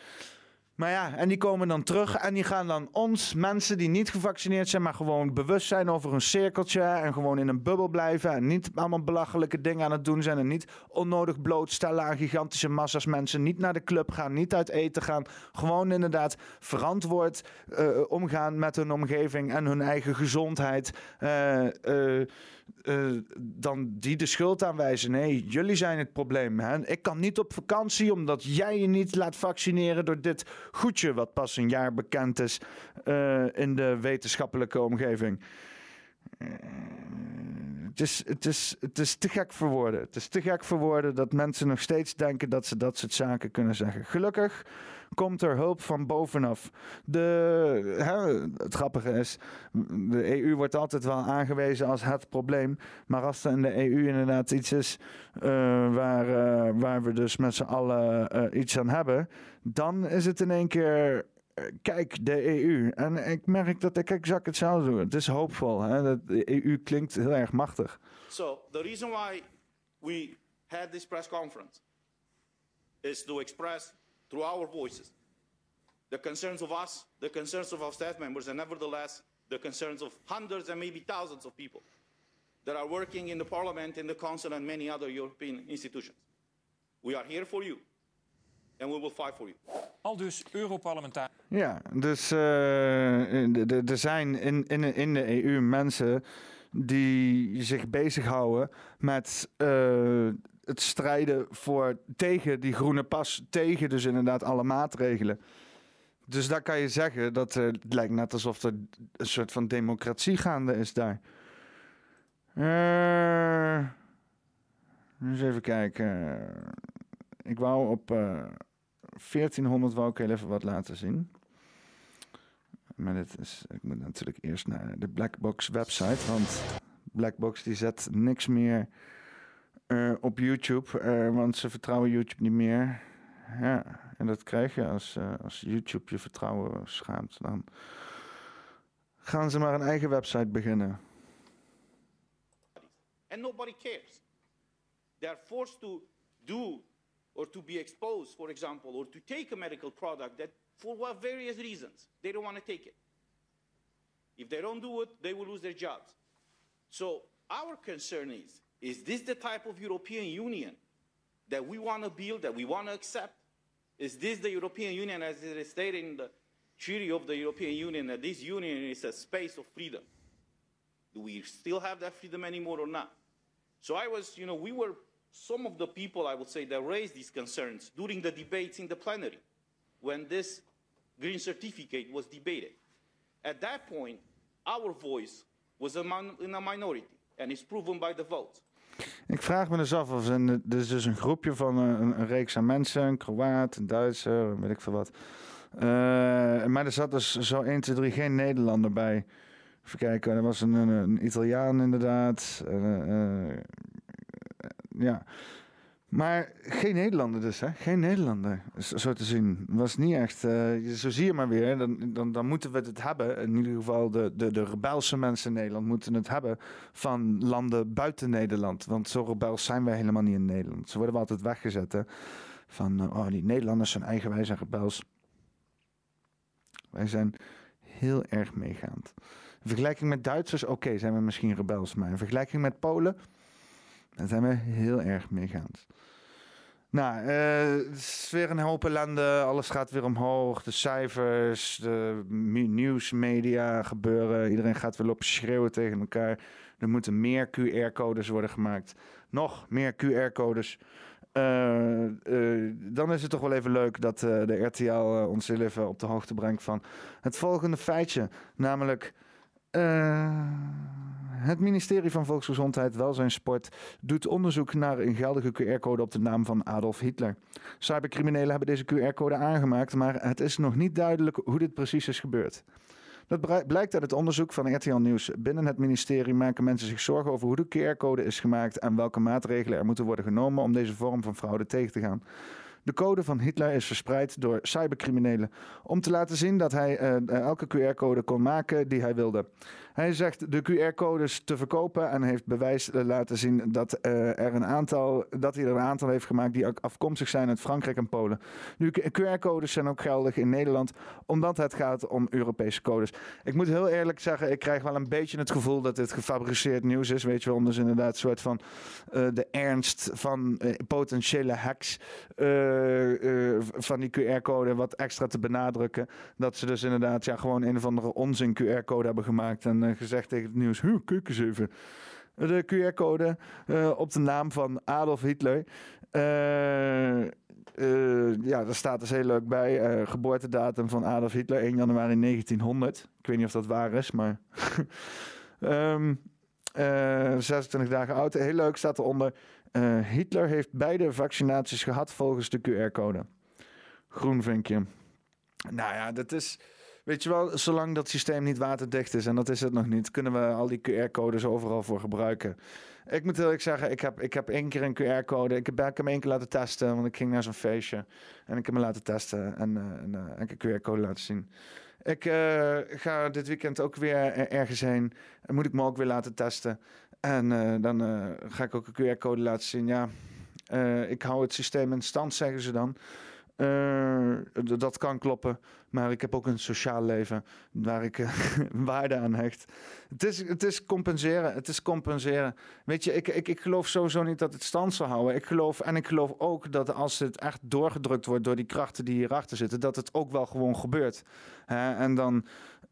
Maar ja, en die komen dan terug en die gaan dan ons, mensen die niet gevaccineerd zijn, maar gewoon bewust zijn over een cirkeltje en gewoon in een bubbel blijven en niet allemaal belachelijke dingen aan het doen zijn en niet onnodig blootstellen aan gigantische massa's mensen, niet naar de club gaan, niet uit eten gaan, gewoon inderdaad verantwoord uh, omgaan met hun omgeving en hun eigen gezondheid. Uh, dan die de schuld aanwijzen. Nee, jullie zijn het probleem. Hè? Ik kan niet op vakantie omdat jij je niet laat vaccineren door dit goedje, wat pas een jaar bekend is uh, in de wetenschappelijke omgeving. Het, is, het, is, het is te gek voor woorden. Het is te gek voor woorden dat mensen nog steeds denken dat ze dat soort zaken kunnen zeggen. Gelukkig komt er hulp van bovenaf. De, hè, het grappige is, de EU wordt altijd wel aangewezen als het probleem. Maar als er in de EU inderdaad iets is uh, waar, uh, waar we dus met z'n allen uh, iets aan hebben, dan is het in één keer kijk, de EU. En ik merk dat ik exact hetzelfde doe. Het is hoopvol. Hè? De EU klinkt heel erg machtig. So, the reason why we had this press conference is to express through our voices the concerns of us, the concerns of our staff members, and nevertheless, the concerns of hundreds and maybe thousands of people that are working in the Parliament, in the Council, and many other European institutions. We are here for you. And we will fight for you. Al dus Europarlementariër. Ja, dus uh, er zijn in, in, in de EU mensen die zich bezighouden met uh, het strijden voor, tegen die groene pas, tegen dus inderdaad alle maatregelen. Dus daar kan je zeggen dat het lijkt net alsof er een soort van democratie gaande is daar. Uh, eens even kijken. Ik wou op eh 1400 wou ik even wat laten zien. Maar dit is, ik moet natuurlijk eerst naar de Blackbox website, want Blackbox die zet niks meer eh, op YouTube, eh, want ze vertrouwen YouTube niet meer. Ja, en dat krijg je als, eh, als YouTube je vertrouwen schaamt. Dan gaan ze maar een eigen website beginnen. and nobody cares. They are forced to do or to be exposed, for example, or to take a medical product that, for what various reasons, they don't want to take it. If they don't do it, they will lose their jobs. So our concern is: is this the type of European Union that we want to build, that we want to accept? Is this the European Union, as it is stated in the Treaty of the European Union, that this union is a space of freedom? Do we still have that freedom anymore or not? So I was, you know, we were some of the people, I would say, that raised these concerns during the debates in the plenary when this green certificate was debated. At that point, our voice was in a minority, and it's proven by the vote. Ik vraag me dus af of er is dus een groepje van een, een, reeks aan mensen, een Kroaat, een Duitser, weet ik veel wat. Eh, maar er zat dus zo 1, 2, 3 geen Nederlander bij. Even kijken, er was een, een, Italiaan inderdaad. Eh, eh, ja. Maar geen Nederlander dus, hè? Geen Nederlander, zo te zien. Was niet echt... eh, zo zie je maar weer, dan, dan, dan moeten we het hebben. In ieder geval de, de, de rebelse mensen in Nederland moeten het hebben... van landen buiten Nederland. Want zo rebels zijn wij helemaal niet in Nederland. Zo worden we altijd weggezet? Van, eh, oh, die Nederlanders zijn eigenwijs en rebels. Wij zijn heel erg meegaand. In vergelijking met Duitsers, oké, zijn we misschien rebels. Maar in vergelijking met Polen, dan zijn we heel erg meegaand. Nou, eh, het is weer een hoop ellende. Alles gaat weer omhoog. De cijfers, de nieuwsmedia gebeuren. Iedereen gaat weer lopen schreeuwen tegen elkaar. Er moeten meer QR-codes worden gemaakt. Nog meer QR-codes. Eh, eh, dan is het toch wel even leuk dat de RTL ons heel even op de hoogte brengt van het volgende feitje. Namelijk, het ministerie van Volksgezondheid, Welzijn Sport doet onderzoek naar een geldige QR-code op de naam van Adolf Hitler. Cybercriminelen hebben deze QR-code aangemaakt, maar het is nog niet duidelijk hoe dit precies is gebeurd. Dat blijkt uit het onderzoek van RTL Nieuws. Binnen het ministerie maken mensen zich zorgen over hoe de QR-code is gemaakt en welke maatregelen er moeten worden genomen om deze vorm van fraude tegen te gaan. De code van Hitler is verspreid door cybercriminelen om te laten zien dat hij eh, elke QR-code kon maken die hij wilde. Hij zegt de QR-codes te verkopen en heeft bewijs laten zien dat, eh, er een aantal, dat hij er een aantal heeft gemaakt die afkomstig zijn uit Frankrijk en Polen. Nu, QR-codes zijn ook geldig in Nederland, omdat het gaat om Europese codes. Ik moet heel eerlijk zeggen, ik krijg wel een beetje het gevoel dat dit gefabriceerd nieuws is. Weet je wel, dus inderdaad een soort van eh, de ernst van eh, potentiële hacks van die QR-code wat extra te benadrukken. Dat ze dus inderdaad ja, gewoon een of andere onzin QR-code hebben gemaakt en eh, gezegd tegen het nieuws, "Huh, kijk eens even. De QR-code eh, op de naam van Adolf Hitler. Eh, ja, daar staat dus heel leuk bij. geboortedatum van Adolf Hitler, 1 januari 1900. Ik weet niet of dat waar is, maar... Ehm, eh, 26 dagen oud. Heel leuk staat eronder. Hitler heeft beide vaccinaties gehad volgens de QR-code. Groen vinkje. Nou ja, dat is... Weet je wel, zolang dat systeem niet waterdicht is, en dat is het nog niet, kunnen we al die QR-codes overal voor gebruiken. Ik moet eerlijk zeggen, ik heb, ik heb één keer een QR-code. Ik heb, ik hem één keer laten testen, want ik ging naar zo'n feestje. En ik heb hem laten testen en, eh, en eh, heb een QR-code laten zien. Ik eh, ga dit weekend ook weer er- ergens heen. En moet ik me ook weer laten testen. En dan ga ik ook een QR-code laten zien. Ja, ik hou het systeem in stand, zeggen ze dan. Eh, dat kan kloppen. Maar ik heb ook een sociaal leven waar ik eh, waarde aan hecht. Het is, het is compenseren. Het is compenseren. Weet je, ik, ik, ik geloof sowieso niet dat het stand zal houden. Ik geloof, en ik geloof ook dat als het echt doorgedrukt wordt door die krachten die hierachter zitten, dat het ook wel gewoon gebeurt. En dan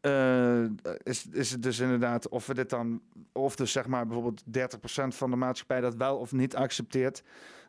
eh, is, is het dus inderdaad of we dit dan, of dus zeg maar bijvoorbeeld 30% van de maatschappij dat wel of niet accepteert.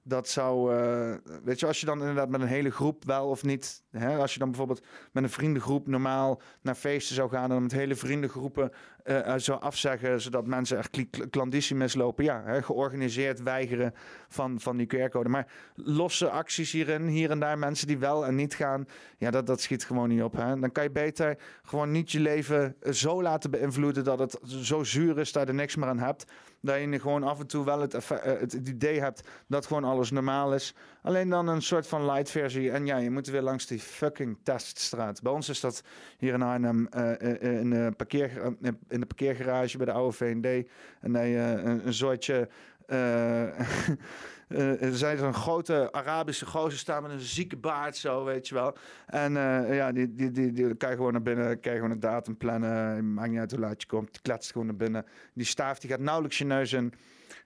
Dat zou, eh, weet je, als je dan inderdaad met een hele groep wel of niet, hè, als je dan bijvoorbeeld met een vriendengroep normaal naar feesten zou gaan en met hele vriendengroepen eh, eh, zou afzeggen, zodat mensen echt klanditie mislopen. Ja, hè, georganiseerd weigeren van, van die QR-code. Maar losse acties hierin, hier en daar mensen die wel en niet gaan, ja, dat, dat schiet gewoon niet op. Hè. Dan kan je beter gewoon niet je leven zo laten beïnvloeden dat het zo zuur is dat je niks meer aan hebt. Dat je gewoon af en toe wel het, eh, het idee hebt dat gewoon alles normaal is. Alleen dan een soort van light versie. En ja, je moet weer langs die fucking teststraat. Bij ons is dat hier in Arnhem eh, eh, in, de parkeer, eh, in de parkeergarage bij de oude V&D. En dan een, een soortje... eh, eh, er zijn zo'n grote Arabische gozer staan met een zieke baard zo, weet je wel. En eh, ja, die, die, die, die gewoon naar binnen, je gewoon een datum plannen. Maakt niet uit hoe laat je komt, die kletst gewoon naar binnen. Die staaf, die gaat nauwelijks je neus in.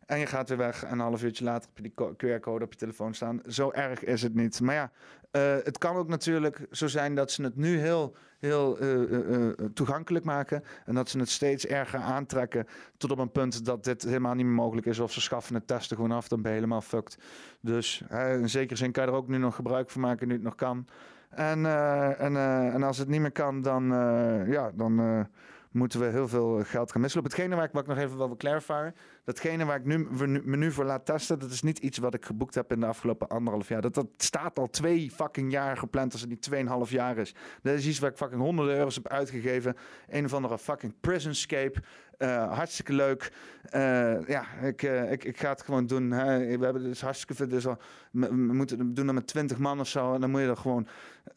En je gaat weer weg en een half uurtje later heb je die QR-code op je telefoon staan. Zo erg is het niet. Maar ja, eh, het kan ook natuurlijk zo zijn dat ze het nu heel, heel eh, eh, toegankelijk maken. En dat ze het steeds erger aantrekken tot op een punt dat dit helemaal niet meer mogelijk is. Of ze schaffen het testen gewoon af, dan ben je helemaal fucked. Dus in zekere zin kan je er ook nu nog gebruik van maken, nu het nog kan. En, en, en als het niet meer kan, dan, ja, dan moeten we heel veel geld gaan mislopen. Hetgene waar ik, nog even wil clarifieren, datgene waar ik nu- me nu voor laat testen, dat is niet iets wat ik geboekt heb in de afgelopen anderhalf jaar. Dat, dat staat al twee fucking jaar gepland als het niet tweeënhalf jaar is. Dat is iets waar ik fucking honderden euro's heb uitgegeven. Een of andere fucking prisonscape. Eh, hartstikke leuk. Eh, ja, ik, eh, ik, ik ga het gewoon doen. Hè. We hebben dus hartstikke veel. Dus we, we moeten doen dat met 20 man of zo. En dan moet je er gewoon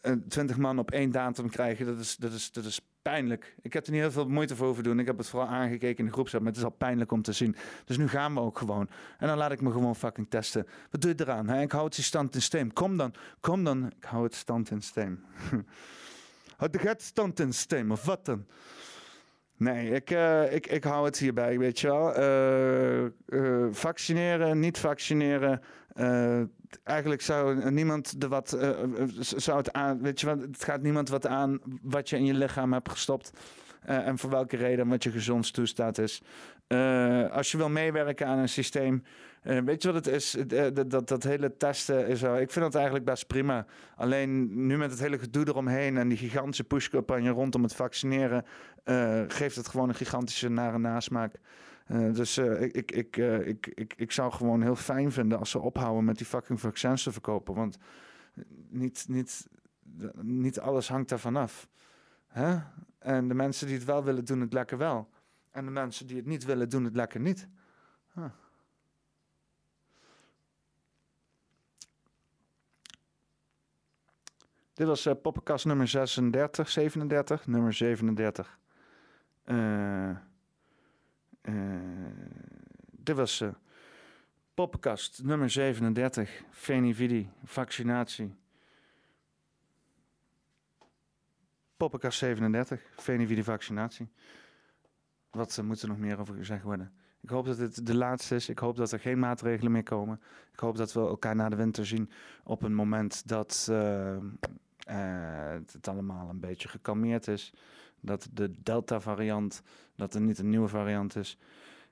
eh, 20 man op één datum krijgen. Dat is, dat, is, dat is pijnlijk. Ik heb er niet heel veel moeite voor hoeven doen. Ik heb het vooral aangekeken in de groepsapp. Maar het is al pijnlijk om te zien. Dus nu gaan we ook gewoon. En dan laat ik me gewoon fucking testen. Wat doe je eraan? Hè? Ik hou het stand in steen. Kom dan. Kom dan. Ik hou het stand in steen. Houd de het stand in steen. Of wat dan? Nee, ik, eh, ik, ik hou het hierbij, weet je wel. Eh, eh, vaccineren, niet vaccineren. eigenlijk zou niemand er wat. zou het aan. Weet je wel, het gaat niemand wat aan wat je in je lichaam hebt gestopt. en voor welke reden wat je gezondstoestand is. Als je wil meewerken aan een systeem. Eh, weet je wat het is? Eh, dat, dat, hele testen is wel. Ik vind dat eigenlijk best prima. Alleen nu met het hele gedoe eromheen en die gigantische push-campagne rondom het vaccineren. eh, geeft het gewoon een gigantische nare nasmaak. Dus ik, ik, ik, ik, ik, ik zou gewoon heel fijn vinden als ze ophouden met die fucking vaccins te verkopen. Want niet, niet, niet alles hangt daarvan af. En de mensen die het wel willen, doen het lekker wel. En de mensen die het niet willen, doen het lekker niet. Huh. Dit was eh poppenkast nummer 36, 37, nummer 37. Eh, eh, dit was eh poppenkast nummer 37, Venividi, vaccinatie. Poppenkast 37, Venividi, vaccinatie. Wat eh, moet er nog meer over gezegd worden? Ik hoop dat het de laatste is. Ik hoop dat er geen maatregelen meer komen. Ik hoop dat we elkaar na de winter zien op een moment dat eh, eh, het allemaal een beetje gekalmeerd is. Dat de Delta-variant, dat er niet een nieuwe variant is.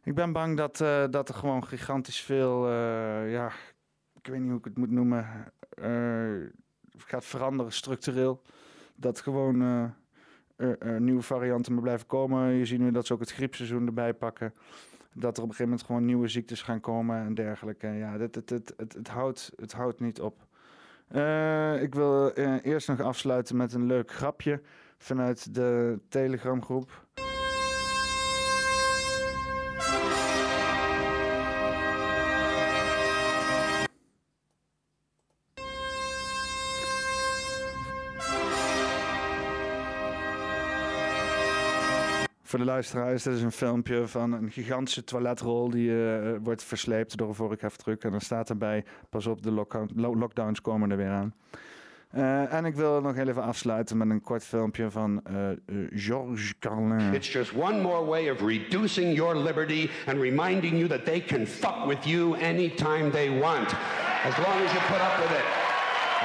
Ik ben bang dat, eh, dat er gewoon gigantisch veel, ja, ik weet niet hoe ik het moet noemen, gaat veranderen structureel. Dat gewoon nieuwe varianten maar blijven komen. Je ziet nu dat ze ook het griepseizoen erbij pakken. Dat er op een gegeven moment gewoon nieuwe ziektes gaan komen en dergelijke. Ja, het, het, het, het, het, houdt, het houdt niet op. Eh, ik wil eh, eerst nog afsluiten met een leuk grapje vanuit de Telegram groep. Voor de luisteraars, dit is een filmpje van een gigantische toiletrol die eh, wordt versleept door een vorkheftruck. En dan staat erbij, pas op, de lockdown, lo- lockdowns komen er weer aan. Eh, en ik wil nog even afsluiten met een kort filmpje van eh, eh, Georges Carlin. It's just one more way of reducing your liberty and reminding you that they can fuck with you anytime they want. As long as you put up with it.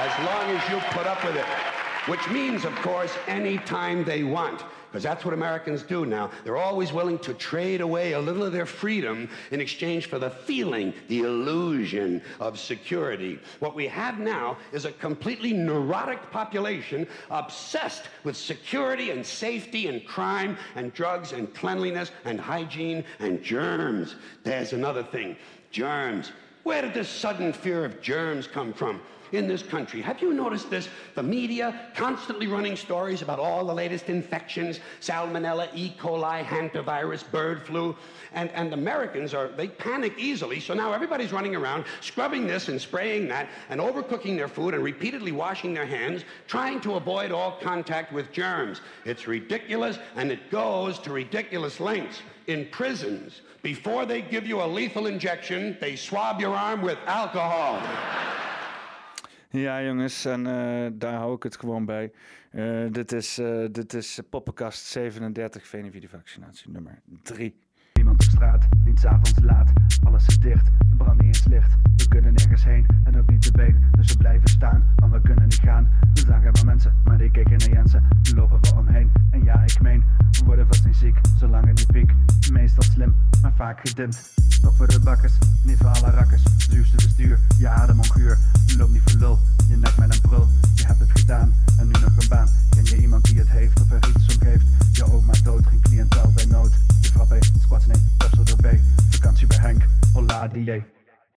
As long as you put up with it. which means, of course, anytime they want. Because that's what Americans do now. They're always willing to trade away a little of their freedom in exchange for the feeling, the illusion of security. What we have now is a completely neurotic population obsessed with security and safety and crime and drugs and cleanliness and hygiene and germs. There's another thing germs. Where did this sudden fear of germs come from? In this country. Have you noticed this? The media constantly running stories about all the latest infections salmonella, E. coli, hantavirus, bird flu. And, and Americans are, they panic easily. So now everybody's running around scrubbing this and spraying that and overcooking their food and repeatedly washing their hands, trying to avoid all contact with germs. It's ridiculous and it goes to ridiculous lengths. In prisons, before they give you a lethal injection, they swab your arm with alcohol. Ja, jongens, en eh, daar hou ik het gewoon bij. Eh, dit, is, eh, dit is Poppenkast 37, Venivide-vaccinatie nummer 3. Amsterstraat, niet s'avonds laat. Alles is dicht, brand niet eens licht. We kunnen nergens heen en ook niet te been. Dus we blijven staan, want we kunnen niet gaan. We zagen maar mensen, maar die kijken naar Jensen. Nu lopen we omheen. En ja, ik meen, we worden vast niet ziek, zolang in die piek. Meestal slim, maar vaak gedimd. Toch voor de bakkers, niet voor alle rakkers. Duurste bestuur, je adem onguur. Loop niet voor lul, je nek met een brul. Je hebt het gedaan en nu nog een baan. Ken je iemand die het heeft of er iets om geeft? Je oma dood, geen cliëntel bij nood. Je frappe, squats nee. Tussen erbij, vakantie bij Henk, hola die